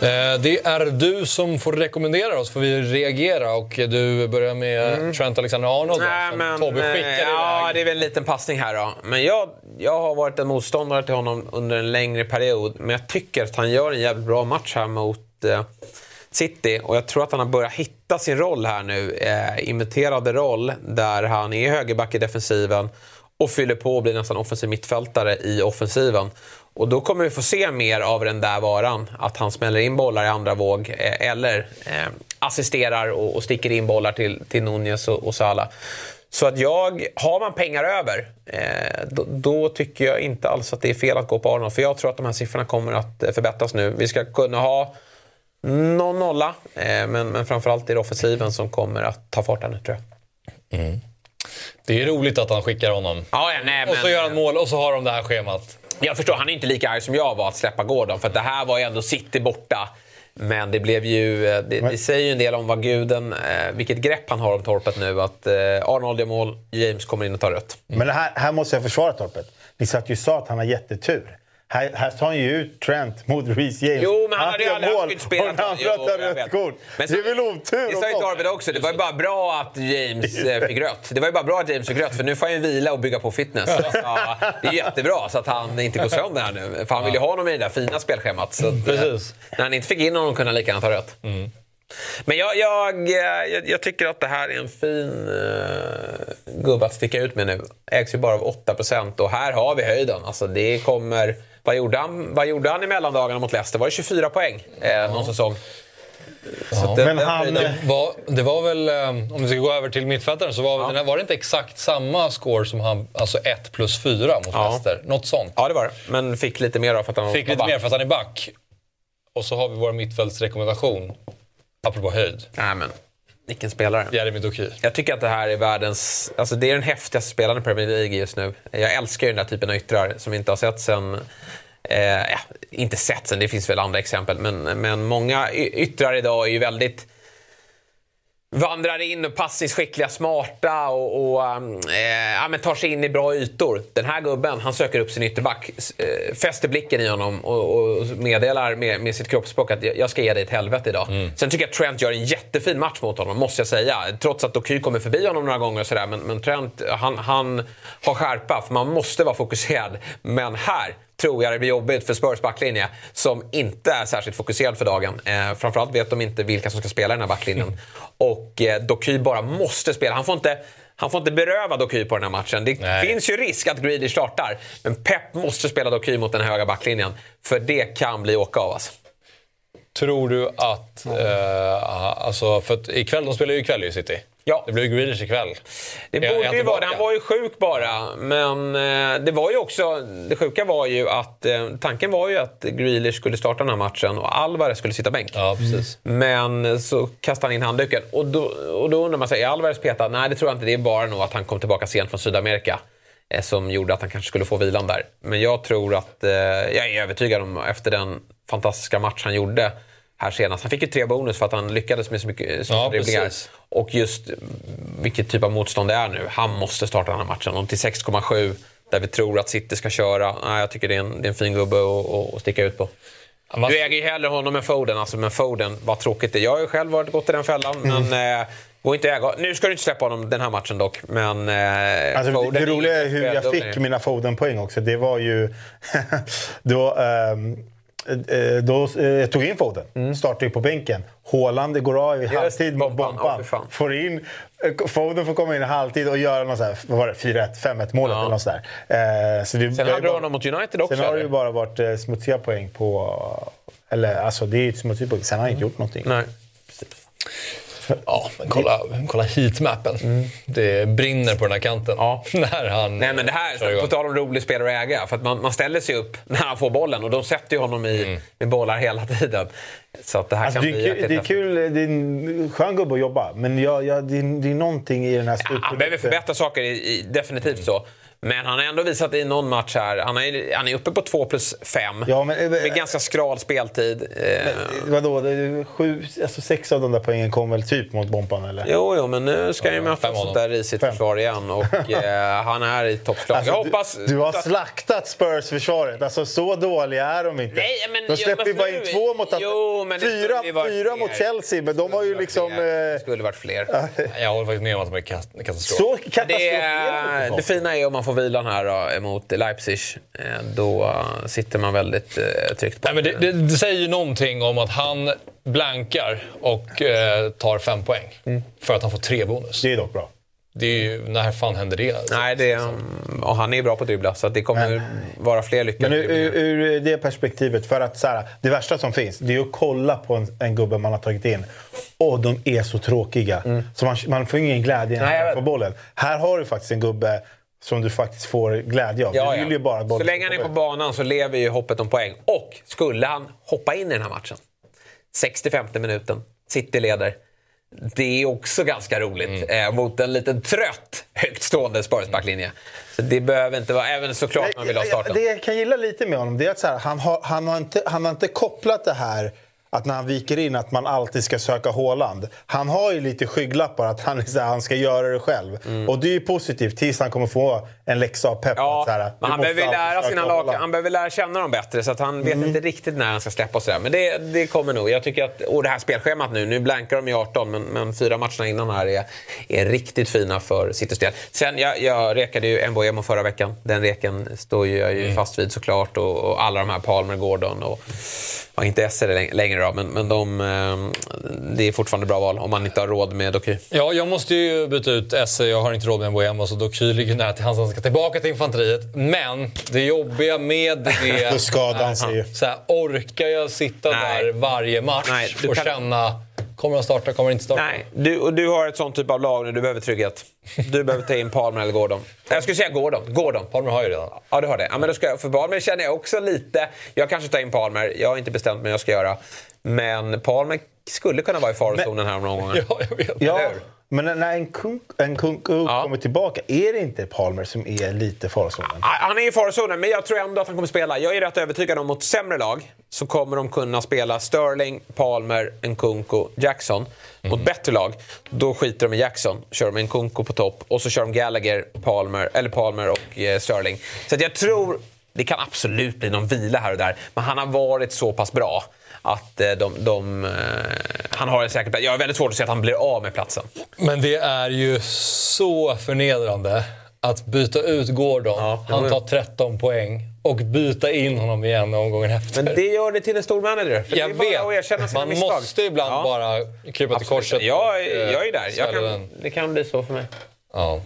Det är du som får rekommendera oss, får vi reagera. Och du börjar med Trent Alexander-Arnold som men, Tobbe eh, skickade Ja, iväg. det är väl en liten passning här då. Men jag, jag har varit en motståndare till honom under en längre period. Men jag tycker att han gör en jävligt bra match här mot eh, City. Och jag tror att han har börjat hitta sin roll här nu. Eh, imiterade roll där han är högerback i defensiven och fyller på och blir nästan offensiv mittfältare i offensiven. Och då kommer vi få se mer av den där varan. Att han smäller in bollar i andra våg eh, eller eh, assisterar och, och sticker in bollar till, till Nunez och, och Salah. Så att jag, har man pengar över, eh, då, då tycker jag inte alls att det är fel att gå på Arnold. För jag tror att de här siffrorna kommer att eh, förbättras nu. Vi ska kunna ha någon nolla, eh, men, men framförallt är det offensiven som kommer att ta fart här nu tror jag. Det är roligt att han skickar honom. Ja, ja, nej, Och så men- gör han mål och så har de det här schemat. Jag förstår, han är inte lika arg som jag var att släppa Gordon. För att det här var ju ändå City borta. Men det blev ju... eh, Det, det säger ju en del om vad guden... Eh, vilket grepp han har om torpet nu. Att eh, Arnold gör mål, James kommer in och tar rött. Men det här, här måste jag försvara Torpet. Ni satt ju sa att han har jättetur. Här, här tar han ju ut Trent mot Reece James. Jo, men han hade ju aldrig haft mål skyddsspel. och den andra tar jag rött vet. kort. Men Det är väl otur? Det sa ju. Torped också. Det var ju bara bra att James eh, fick rött. Det var ju bara bra att James fick rött, för nu får han ju vila och bygga på fitness. Ja, det är jättebra, så att han inte går sönder här nu. För han vill ju ha honom i det där fina spelschemat. Så att, eh, Precis. När han inte fick in honom kunde han lika gärna ta rött. Men jag, jag, eh, jag, jag tycker att det här är en fin uh, gubbe att sticka ut med nu. Ägs ju bara av 8% och här har vi höjden. Alltså det kommer... Vad gjorde han, vad gjorde han i mellandagarna mot Leicester? Var det 24 poäng eh, någon säsong? Så att det- Men han- höjden- Var, det var väl, eh, om vi ska gå över till mittfältaren, så var, den här, var det inte exakt samma score som han, alltså 1 plus 4 mot Ja. Leicester? Något sånt. Ja, det var det. Men fick lite mer då för att han Fick lite back. mer för att han är back. Och så har vi vår mittfältsrekommendation. Apropå höjd. Nej, men Vilken spelare. Jeremy Doku. Jag tycker att det här är världens... Alltså det är den häftigaste spelaren i Premier League just nu. Jag älskar ju den här typen av yttrar som vi inte har sett sen... Eh, ja, inte sett sen, det finns väl andra exempel. Men, men många yttrar idag är ju väldigt vandrar in och passningsskickliga, smarta och, och eh, ja, men tar sig in i bra ytor. Den här gubben, han söker upp sin ytterback, eh, fäster blicken i honom och, och meddelar med, med sitt kroppsspråk att jag ska ge dig ett helvete idag. Sen tycker jag att Trent gör en jättefin match mot honom, måste jag säga. Trots att Doky kommer förbi honom några gånger och sådär. Men, men Trent, han, han har skärpa, för man måste vara fokuserad. Men här tror jag det blir jobbigt för Spurs backlinje som inte är särskilt fokuserad för dagen. Eh, framförallt vet de inte vilka som ska spela i den här backlinjen. Och eh, Doky bara måste spela. Han får inte, han får inte beröva Doky på den här matchen. Det Nej. finns ju risk att Grealish startar. Men Pep måste spela Doky mot den höga backlinjen. För det kan bli åka av alltså. Tror du att... Eh, alltså, för att ikväll, de spelar ju ikväll i City. Ja. Det blir ju Grealish ikväll. Det borde ju vara det. Han var ju sjuk bara. Men eh, det var ju också... Det sjuka var ju att... Eh, tanken var ju att Grealish skulle starta den här matchen och Alvarez skulle sitta bänk. Ja, precis. Men så kastade han in handduken. Och då, och då undrar man sig, är Alvarez petad? Nej, det tror jag inte. Det är bara nog att han kom tillbaka sent från Sydamerika. Eh, som gjorde att han kanske skulle få vilan där. Men jag tror att... Jag är övertygad om, efter den fantastiska match han gjorde här senast. Han fick ju tre bonus för att han lyckades med så mycket Ja, dribblingar. Och just vilket typ av motstånd det är nu. Han måste starta den här matchen. Och till 6,7 där vi tror att City ska köra. Nej, jag tycker det är en, det är en fin gubbe att- sticka ut på. Var- Du äger ju hellre honom än Foden. Alltså, men Foden, vad tråkigt det är. Jag har ju själv varit gått i den fällan. Mm. Men eh, inte äga. Nu ska du inte släppa honom den här matchen dock. Men eh, Alltså, Foden det roliga är hur jag fick mina Foden-poäng också. Det var ju... då, eh, då eh, jag tog in Foden. Startade ju på bänken. Haaland går av i halvtid mot Bompan. Fan. får in, eh, Foden får komma in i halvtid och göra någon så här, vad var det, 4-1, 5-1 målet Ja. eller något sådär. Eh, så det, Sen hade du honom mot United också. Sen har det ju bara varit eh, smutsiga poäng på... Eller alltså det är ju ett smutsigt poäng. Sen har han inte gjort någonting. Nej. Ja, men kolla, kolla heatmappen. Det brinner på den här kanten. Ja. När han Nej men det här, på tal om rolig spelare att äga. För att man, man ställer sig upp när han får bollen och de sätter ju honom i, Mm. med bollar hela tiden. Så att det här Alltså, kan det, är bli kul, det är kul, det är en skön gubbe att jobba. Men jag, jag, det, är, det är någonting i den här Han behöver förbättra saker, i, i, definitivt så. Men han har ändå visat i någon match här, han är, han är uppe på 2 plus 5. Ja, men- eh, med ganska skral speltid. Eh, Vadå, det är sju, alltså sex av de där poängen kom väl typ mot Bompan eller? Jo, jo, men nu ska ju möta sånt där risigt Fem. försvar igen. Och eh, han är i toppslag. Alltså, jag hoppas... du, du har slaktat Spurs-försvaret. Alltså så dåliga är de inte. Nej, men- de släpper ju men bara in två mot... Jo, men det fyra skulle ju varit fyra fler. mot Chelsea, men de har ju Det liksom... skulle Eh, varit fler. Jag håller faktiskt med om att de är katastrof. så Det, katastroferande det fina är om man får vilan här då, mot Leipzig. Eh, Då sitter man väldigt eh, tryggt på Nej, men det, det, det säger ju någonting om att han blankar och eh, tar fem poäng. För att han får tre bonus. Det är dock bra. Det är ju, när fan händer det? Alltså? Nej, det, och han är bra på att dribbla, så det kommer vara fler lyckade Men ur, ur, ur det perspektivet, för att så här, det värsta som finns, det är att kolla på en, en gubbe man har tagit in. Och de är så tråkiga. Så man, man får ingen glädje Mm. Nej, när man får bollen. Här har du faktiskt en gubbe som du faktiskt får glädje av. Ja, du vill ju bara Så länge han är på banan så lever ju hoppet om poäng. Och skulle han hoppa in i den här matchen, 65 minuten, City leder. Det är också ganska roligt eh, mot en liten trött, högt stående Spurs-backlinje. Så det behöver inte vara, även såklart man vill ha starten. Det jag kan gilla lite med honom det är att här, han, har, han, har inte, han har inte kopplat det här att när han viker in att man alltid ska söka Håland. Han har ju lite skygglappar att han, här, han ska göra det själv. Och det är ju positivt tills han kommer få en läxa av Pep. Mm. Ja, att så här, men han behöver, lära sina lag, han behöver lära känna dem bättre så att han vet Mm. inte riktigt när han ska släppa och sådär. Men det, det kommer nog. Jag tycker att, och det här spelschemat nu, nu blankar de i 18 men, men fyra matcherna innan här är, är riktigt fina för Citys del. Sen, jag, jag rekade ju Mboemo förra veckan. Den reken står ju jag ju fast vid såklart och, och alla de här Palmer, Gordon och ja, inte Esser läng- längre då, men, men de, eh, det är fortfarande bra val om man inte har råd med Doku. Ja, jag måste ju byta ut Esse. Jag har inte råd med en Bohema, så Doky ligger nära till hans. Ska tillbaka till infanteriet. Men det jobbiga med det... Då skadar han sig ju. Orkar jag sitta Nej. där varje match Nej, du och kan- känna... Kommer han starta? Kommer han inte starta? Nej, du, och du har ett sånt typ av lag nu. Du behöver trygghet. Du behöver ta in Palmer eller Gordon. Jag skulle säga Gordon. Gordon. Palmer har ju redan. Ja, du har det. Ja, men då ska jag, för Palmer känner jag också lite... Jag kanske tar in Palmer. Jag har inte bestämt mig vad jag ska göra. Men Palmer skulle kunna vara i farozonen här om någon gång. Ja, jag vet. Ja, Eller hur? Men när en kunk, en kunku Ja. kommer tillbaka, är det inte Palmer som är lite farozonen? Han är i farozonen, men jag tror ändå att han kommer spela. Jag är rätt övertygad om mot sämre lag så kommer de kunna spela Sterling, Palmer, Nkunku, Jackson. Mot bättre lag, då skiter de i Jackson. Kör de Nkunku på topp och så kör de Gallagher, Palmer, eller Palmer och eh, Sterling. Så att jag tror, det kan absolut bli någon vila här och där, men han har varit så pass bra att eh, de, de, eh, han har en säker plats. Jag har väldigt svårt att se att han blir av med platsen. Men det är ju så förnedrande att byta ut Gordon. Ja, han tar 13 poäng. Och byta in honom igen omgången efter. Men det gör det till en stor manager. För jag det är bara att vet. erkänna sina Man misstag. måste ibland Ja. bara krypa till korset. Jag, och, eh, jag är där. Jag kan, det kan bli så för mig. Ja.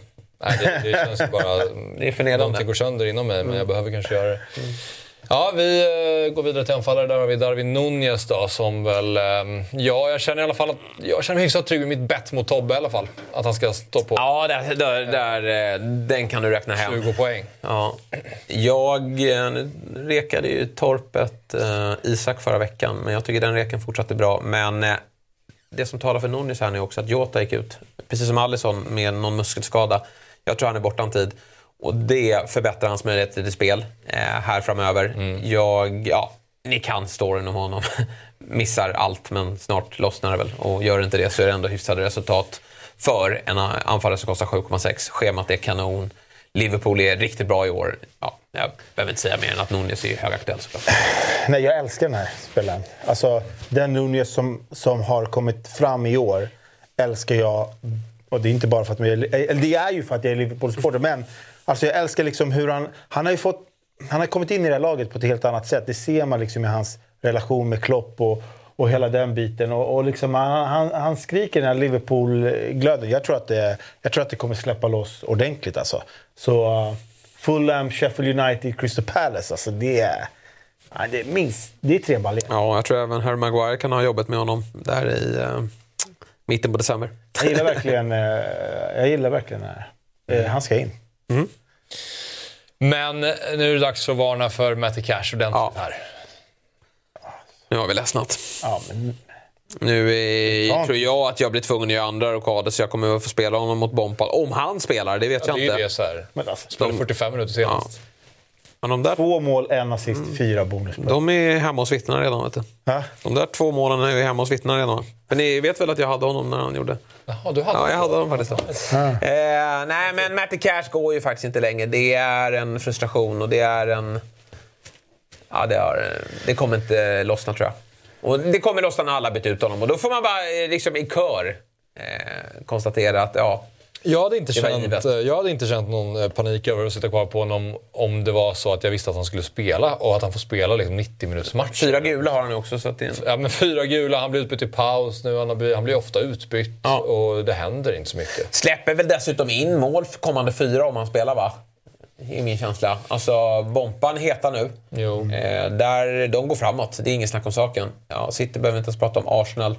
Nej, det, det känns bara... Det är förnedrande. Någonting går sönder inom mig, men jag behöver kanske göra det. Ja, vi eh, går vidare till anfallare. Där har vi Darwin Nunez då, som väl... eh, ja, jag känner i alla fall att... Jag känner mig hyfsat trygg med mitt bett mot Tobbe i alla fall. Att han ska stå på Ja, där, där, där, den kan du räkna hem. 20 poäng. Ja. Jag eh, rekade ju torpet eh, Isak förra veckan, men jag tycker den reken fortsatte bra. Men eh, det som talar för Nunes här nu är också att Jota gick ut, precis som Alisson, med någon muskelskada. Jag tror han är borta en tid. Och det förbättrar hans möjligheter till spel eh, här framöver. Jag, ja, ni kan storyn om honom. Missar allt, men snart lossnar det väl. Och gör inte det så är det ändå hyfsade resultat för en anfallare som kostar 7,6. Schemat är kanon. Liverpool är riktigt bra i år. Ja, jag behöver inte säga mer än att Nunez är högaktuell såklart. Nej, jag älskar den här spelaren. Alltså, den Nunez som, som har kommit fram i år älskar jag. Och det är inte bara för att jag är, eller det är ju för att jag är Liverpool-supporter, men alltså jag älskar liksom hur han... Han har ju fått... Han har kommit in i det här laget på ett helt annat sätt. Det ser man liksom i hans relation med Klopp och, och hela den biten. Och, och liksom han, han, han skriker den här Liverpool-glöden. Jag, tror att det- jag tror att det kommer släppa loss ordentligt alltså. Så uh, Fulham, Sheffield United, Crystal Palace. Alltså det är... Ja, det är minst... Det är tre baljor. Ja, jag tror även Harry Maguire kan ha jobbat med honom där i eh, mitten på december. Jag gillar verkligen, eh, jag gillar verkligen det här. Eh, Han ska in. Men eh, nu är det dags att varna för Matty Cash ordentligt Ja. här. Nu har vi ledsnat. Ja, men, Nu är, Ja. tror jag att jag blir tvungen att göra andra rockader så jag kommer att få spela honom mot Bompal. Om han spelar, det vet Ja, jag det är ju inte. det så här. men alltså, Spelade 45 minuter senast. Men de där, två mål, en assist, fyra bonuspoäng. de är hemma hos vittnena redan. Vet du. De där två målen är ju hemma hos vittnena redan. Men ni vet väl att jag hade honom när han gjorde? Jaha, du hade Ja, jag hade honom faktiskt. då. Eh, nej, men Matty Cash går ju faktiskt inte längre. Det är en frustration och det är en... Ja, det, har, det kommer inte lossna tror jag. Och det kommer lossna när alla bytt ut honom. Och då får man bara eh, liksom i kör eh, konstatera att ja, Jag hade, inte känt, eh, jag hade inte känt någon eh, panik över att sitta kvar på honom om det var så att jag visste att han skulle spela och att han får spela liksom 90 minuters match. fyra gula har han ju också. Så att en... Ja, men fyra gula, han blir utbytt i paus nu, han, blivit, han blir ofta utbytt Ja. och det händer inte så mycket. Släpper väl dessutom in mål för kommande fyra om han spelar va? I min känsla. Alltså, Bompan heta nu. Eh, där, de går framåt, det är ingen snack om saken. Ja, City behöver inte ens prata om Arsenal.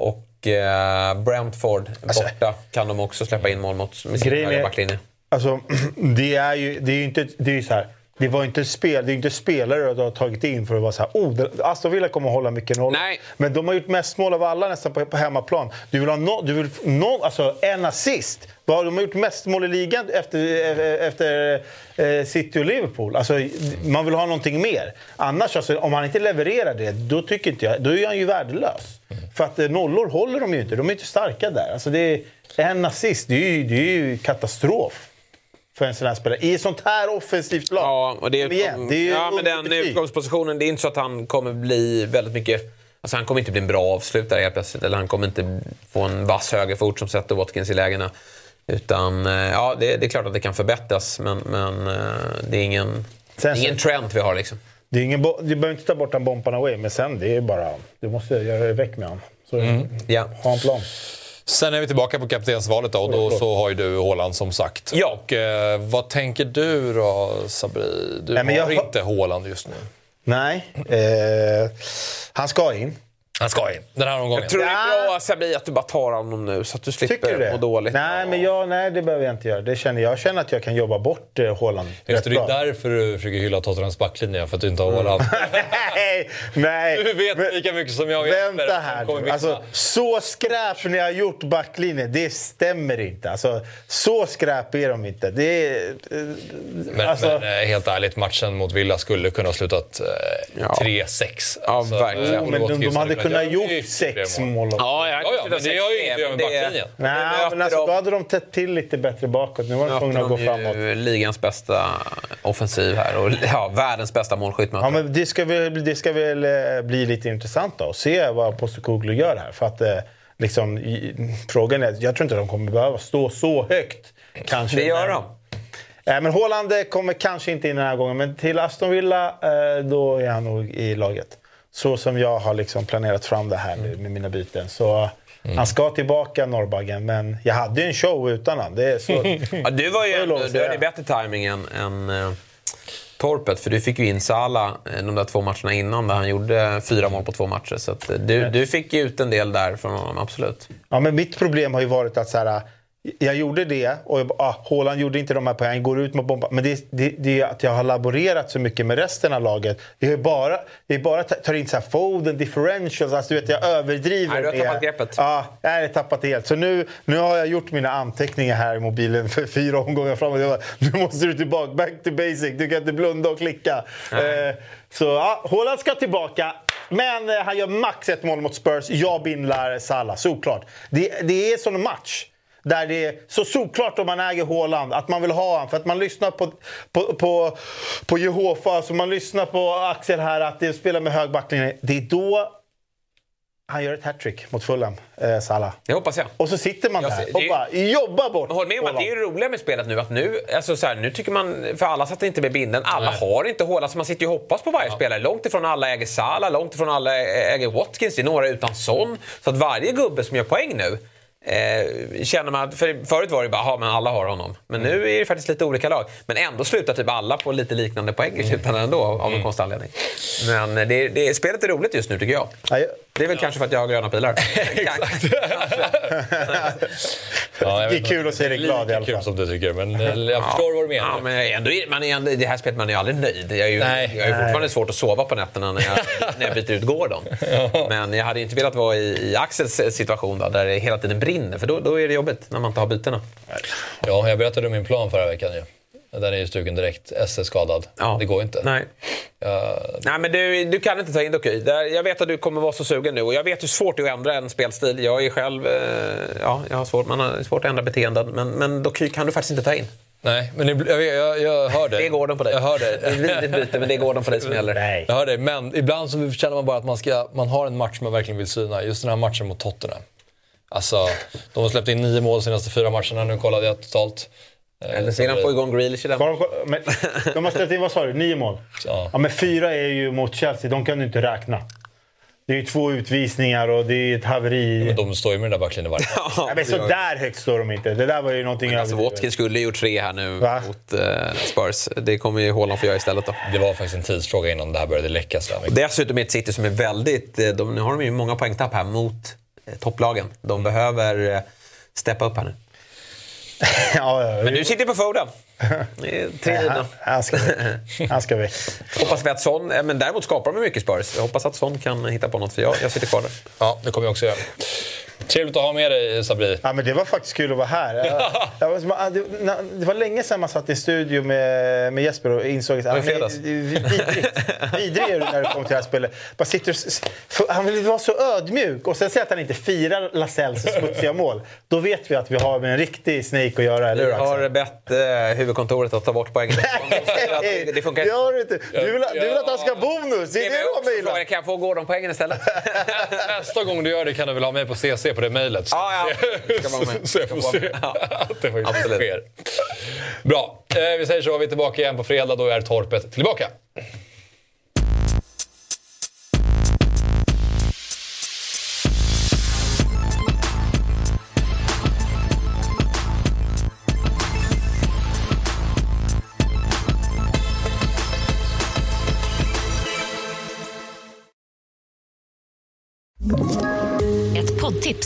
Och eh, Brentford borta kan de också släppa in mål mot med sin höga backlinje. Alltså, det är ju, det är ju inte... Det är ju så här. Det var inte spel, det är inte spelare du har tagit in för att vara så här. Oh, Aston Villa kommer att hålla mycket noll. Nej. Men de har gjort mest mål av alla nästan på, på hemmaplan. Du vill ha no, du vill, no, alltså, en assist. De har gjort mest mål i ligan efter, efter eh, City och Liverpool. Alltså, man vill ha någonting mer. Annars, alltså, om han inte levererar det, då tycker inte jag, då är han ju värdelös. För att eh, nollor håller de ju inte. De är inte starka där. Alltså, det är en assist, det är ju, det är ju katastrof för en sån här spelare. I ett sånt här offensivt lag. Ja, och det är, Kom igen, det är ju ja, men den utgångspositionen, det är inte så att han kommer bli väldigt mycket... Alltså han kommer inte bli en bra avslutare helt plötsligt. Eller han kommer inte få en vass högerfot som sätter Watkins i lägena. Utan, eh, ja, det, det är klart att det kan förbättras, men, men eh, det är ingen, Sen ingen trend vi har liksom. Det är ingen du behöver inte ta bort en bompan away, men sen det är bara... Du måste göra dig väck med honom. Så Ja. ha en plan. Sen är vi tillbaka på kaptensvalet då, och då så har ju du Haaland som sagt. Ja. Och, eh, vad tänker du då Sabri? Du Nej, har jag inte Haaland just nu. Nej, eh, han ska in. Han ska in den här omgången. Jag tror det Ja. är bra Sabi att du bara tar honom nu så att du Tycker du slipper det? må dåligt. Nej, men jag, nej, det behöver jag inte göra. Det känner, jag känner att jag kan jobba bort eh, Haaland Just det, det är bra. därför du försöker hylla Tottenhams backlinje, för att du inte har Haaland. nej, nej. Du vet Men- lika mycket som jag vet. Vänta här. Alltså, så skräp ni har gjort backlinjen, det stämmer inte. Alltså, så skräp är de inte. Det är... eh, Men, alltså, men eh, helt ärligt, matchen mot Villa skulle kunna ha slutat eh, Ja. 3-6. Ja, verkligen. eh, jo, men Ole de, de Watkins hade kunnat gjort sex mål. mål. också. Ja, jag Ja, ja, men det har ju göra med backlinjen. Nej, men alltså, då hade de tätt till lite bättre bakåt. Nu var de tvungna att gå framåt. ju ligans bästa offensiv här och ja, världens bästa målskytt. Ja, men det ska väl, det ska väl eh, bli lite intressant då, att se vad Postecoglou gör här. För att, eh, liksom, frågan är, jag tror inte de kommer behöva stå så högt. Kanske, det gör de. Eh, men Haaland eh, kommer kanske inte in den här gången, men till Aston Villa, då är han nog i laget. Så som jag har liksom planerat fram det här nu med mina byten. Så han ska tillbaka, Norrbaggen, men jag hade ju en show utan han. Det är så, Ja, du var ju att du hade bättre timing än, än eh, Torpet, för du fick ju in Salah eh, de där två matcherna innan där han gjorde fyra mål på två matcher. Så eh, du, du fick ju ut en del där från honom, absolut. Ja, men mitt problem har ju varit att så här, jag gjorde det och jag, ah, Haaland gjorde inte de här poängen, går ut med bomba. Men det, det, det är att jag har laborerat så mycket med resten av laget. Jag är bara, jag är bara tar in så här Foden, differentials, alltså du vet jag överdriver. Nej, du har tappat greppet. Ja, jag har tappat det helt. Så nu, nu har jag gjort mina anteckningar här i mobilen för fyra omgångar framåt. Jag bara, nu måste du tillbaka, back to basic. Du kan inte blunda och klicka. Eh, så ja, Haaland ska tillbaka. Men eh, han gör max ett mål mot Spurs. Jag bindlar Salah, såklart. Det, det är sån match. Där det är så såklart om man äger Haaland att man vill ha honom. För att man lyssnar på, på, på, på Jehova, alltså man lyssnar på Axel här att det spelar med hög backlinje. Det är då han gör ett hattrick mot Fulham, eh, Salah. Det hoppas jag. Och så sitter man Jag där ser- och det är- bara jobbar bort håll med om att det är ju roliga med spelet nu att nu, alltså så här, nu tycker man, för alla satt inte med binden, alla har inte Haaland så man sitter ju och hoppas på varje spelare. Långt ifrån alla äger Salah, långt ifrån alla äger Watkins, det är några utan sån. Så att varje gubbe som gör poäng nu Eh, känner man, att- för förut var det bara, "Jaha, men alla har honom. Men nu är det faktiskt lite olika lag. Men ändå slutar typ alla på lite liknande poäng i slutändan ändå av en konstig anledning. Men eh, det, det, spelet är roligt just nu tycker jag. Ja, jag- Det är väl kanske för att jag har gröna pilar. Exakt. Ja, jag Det är vet kul inte. att se dig glad i alla kul fall. som du tycker, men eh, jag förstår vad du menar. Ja, men jag är ändå, man är ändå, I det här spelet man är ju aldrig nöjd. Jag är ju, Nej. jag är fortfarande svårt att sova på nätterna när jag, när jag byter ut Gordon. Men jag hade inte velat vara i, i Axels situation då, där det hela tiden brinner. För då, då är det jobbigt när man inte har bytena. Ja, jag berättade om min plan förra veckan ju. Den är ju stuken direkt. SS skadad. Ja. Det går inte. Nej. Jag, Nej, men du, du kan inte ta in Doky. Där- Jag vet att du kommer vara så sugen nu och jag vet hur svårt det är att ändra en spelstil. Jag är själv... Eh, ja, jag har svårt, man har svårt att ändra beteenden. Men, men Doky kan du faktiskt inte ta in. nej, men jag, jag, jag hör dig. Det är Gordon på dig. Jag hör Det är ett dig. vidrigt byte, men det är Gordon på dig som gäller. Nej. Jag hör dig, men ibland så känner man bara att man, ska, man har en match man verkligen vill syna. Just den här matchen mot Tottenham. Alltså, de har släppt in nio mål de senaste fyra matcherna. Nu kollade jag totalt. Eh, Eller så sedan det- få igång Grealish i den. De, men, de har släppt in, vad sa du, nio mål? Ja. Ja, men fyra är ju mot Chelsea, de kan du inte räkna. Det är ju två utvisningar och det är ett haveri. Men de står ju med den där backlinjen varje Ja, men så där högt står de inte. Det där var ju någonting Alltså, överdrivet. Watkins skulle ju gjort tre här nu Va? mot eh, Spurs. Det kommer ju Haaland få göra istället då. Det var faktiskt en tidsfråga innan det här började läcka sådär mycket. Dessutom är ett City som är väldigt... eh, De, nu har de ju många poängtapp här mot eh, topplagen. De behöver eh, steppa upp här nu. ja, ja, Men du sitter på Foden. Tre han, givna. han ska väck. Han ska väck. Hoppas vi att Son... Men däremot skapar de mycket Spurs. Jag hoppas att Son kan hitta på något, för jag, jag sitter kvar där. Ja, det kommer jag också göra. Trevligt att ha med dig Sabri. Ja, men det var faktiskt kul att vara här. Jag, jag var, ah, det, var länge sedan man satt i studio med, med Jesper och insåg att var i han är. Vidrig är du när det kommer till det här spelet. Bara sitter och, han vill vara så ödmjuk och sen säger att han inte firar Lasells smutsiga mål. Då vet vi att vi har med en riktig Snake att göra, eller hur Jag Axel? har bett eh, huvudkontoret att ta bort poängen. det, det funkar det inte. Du vill, du vill att han ska ha bonus. Det är det du har mejlat. Kan jag få Gordon-poängen istället? Nästa gång du gör det kan du väl ha med på CC på det mejlet. Ja, ja. Ska vara med. Så jag får se. Ja. att det faktiskt Absolut. sker. Bra, eh, vi säger så. Vi är tillbaka igen på fredag. Då är Torpet tillbaka.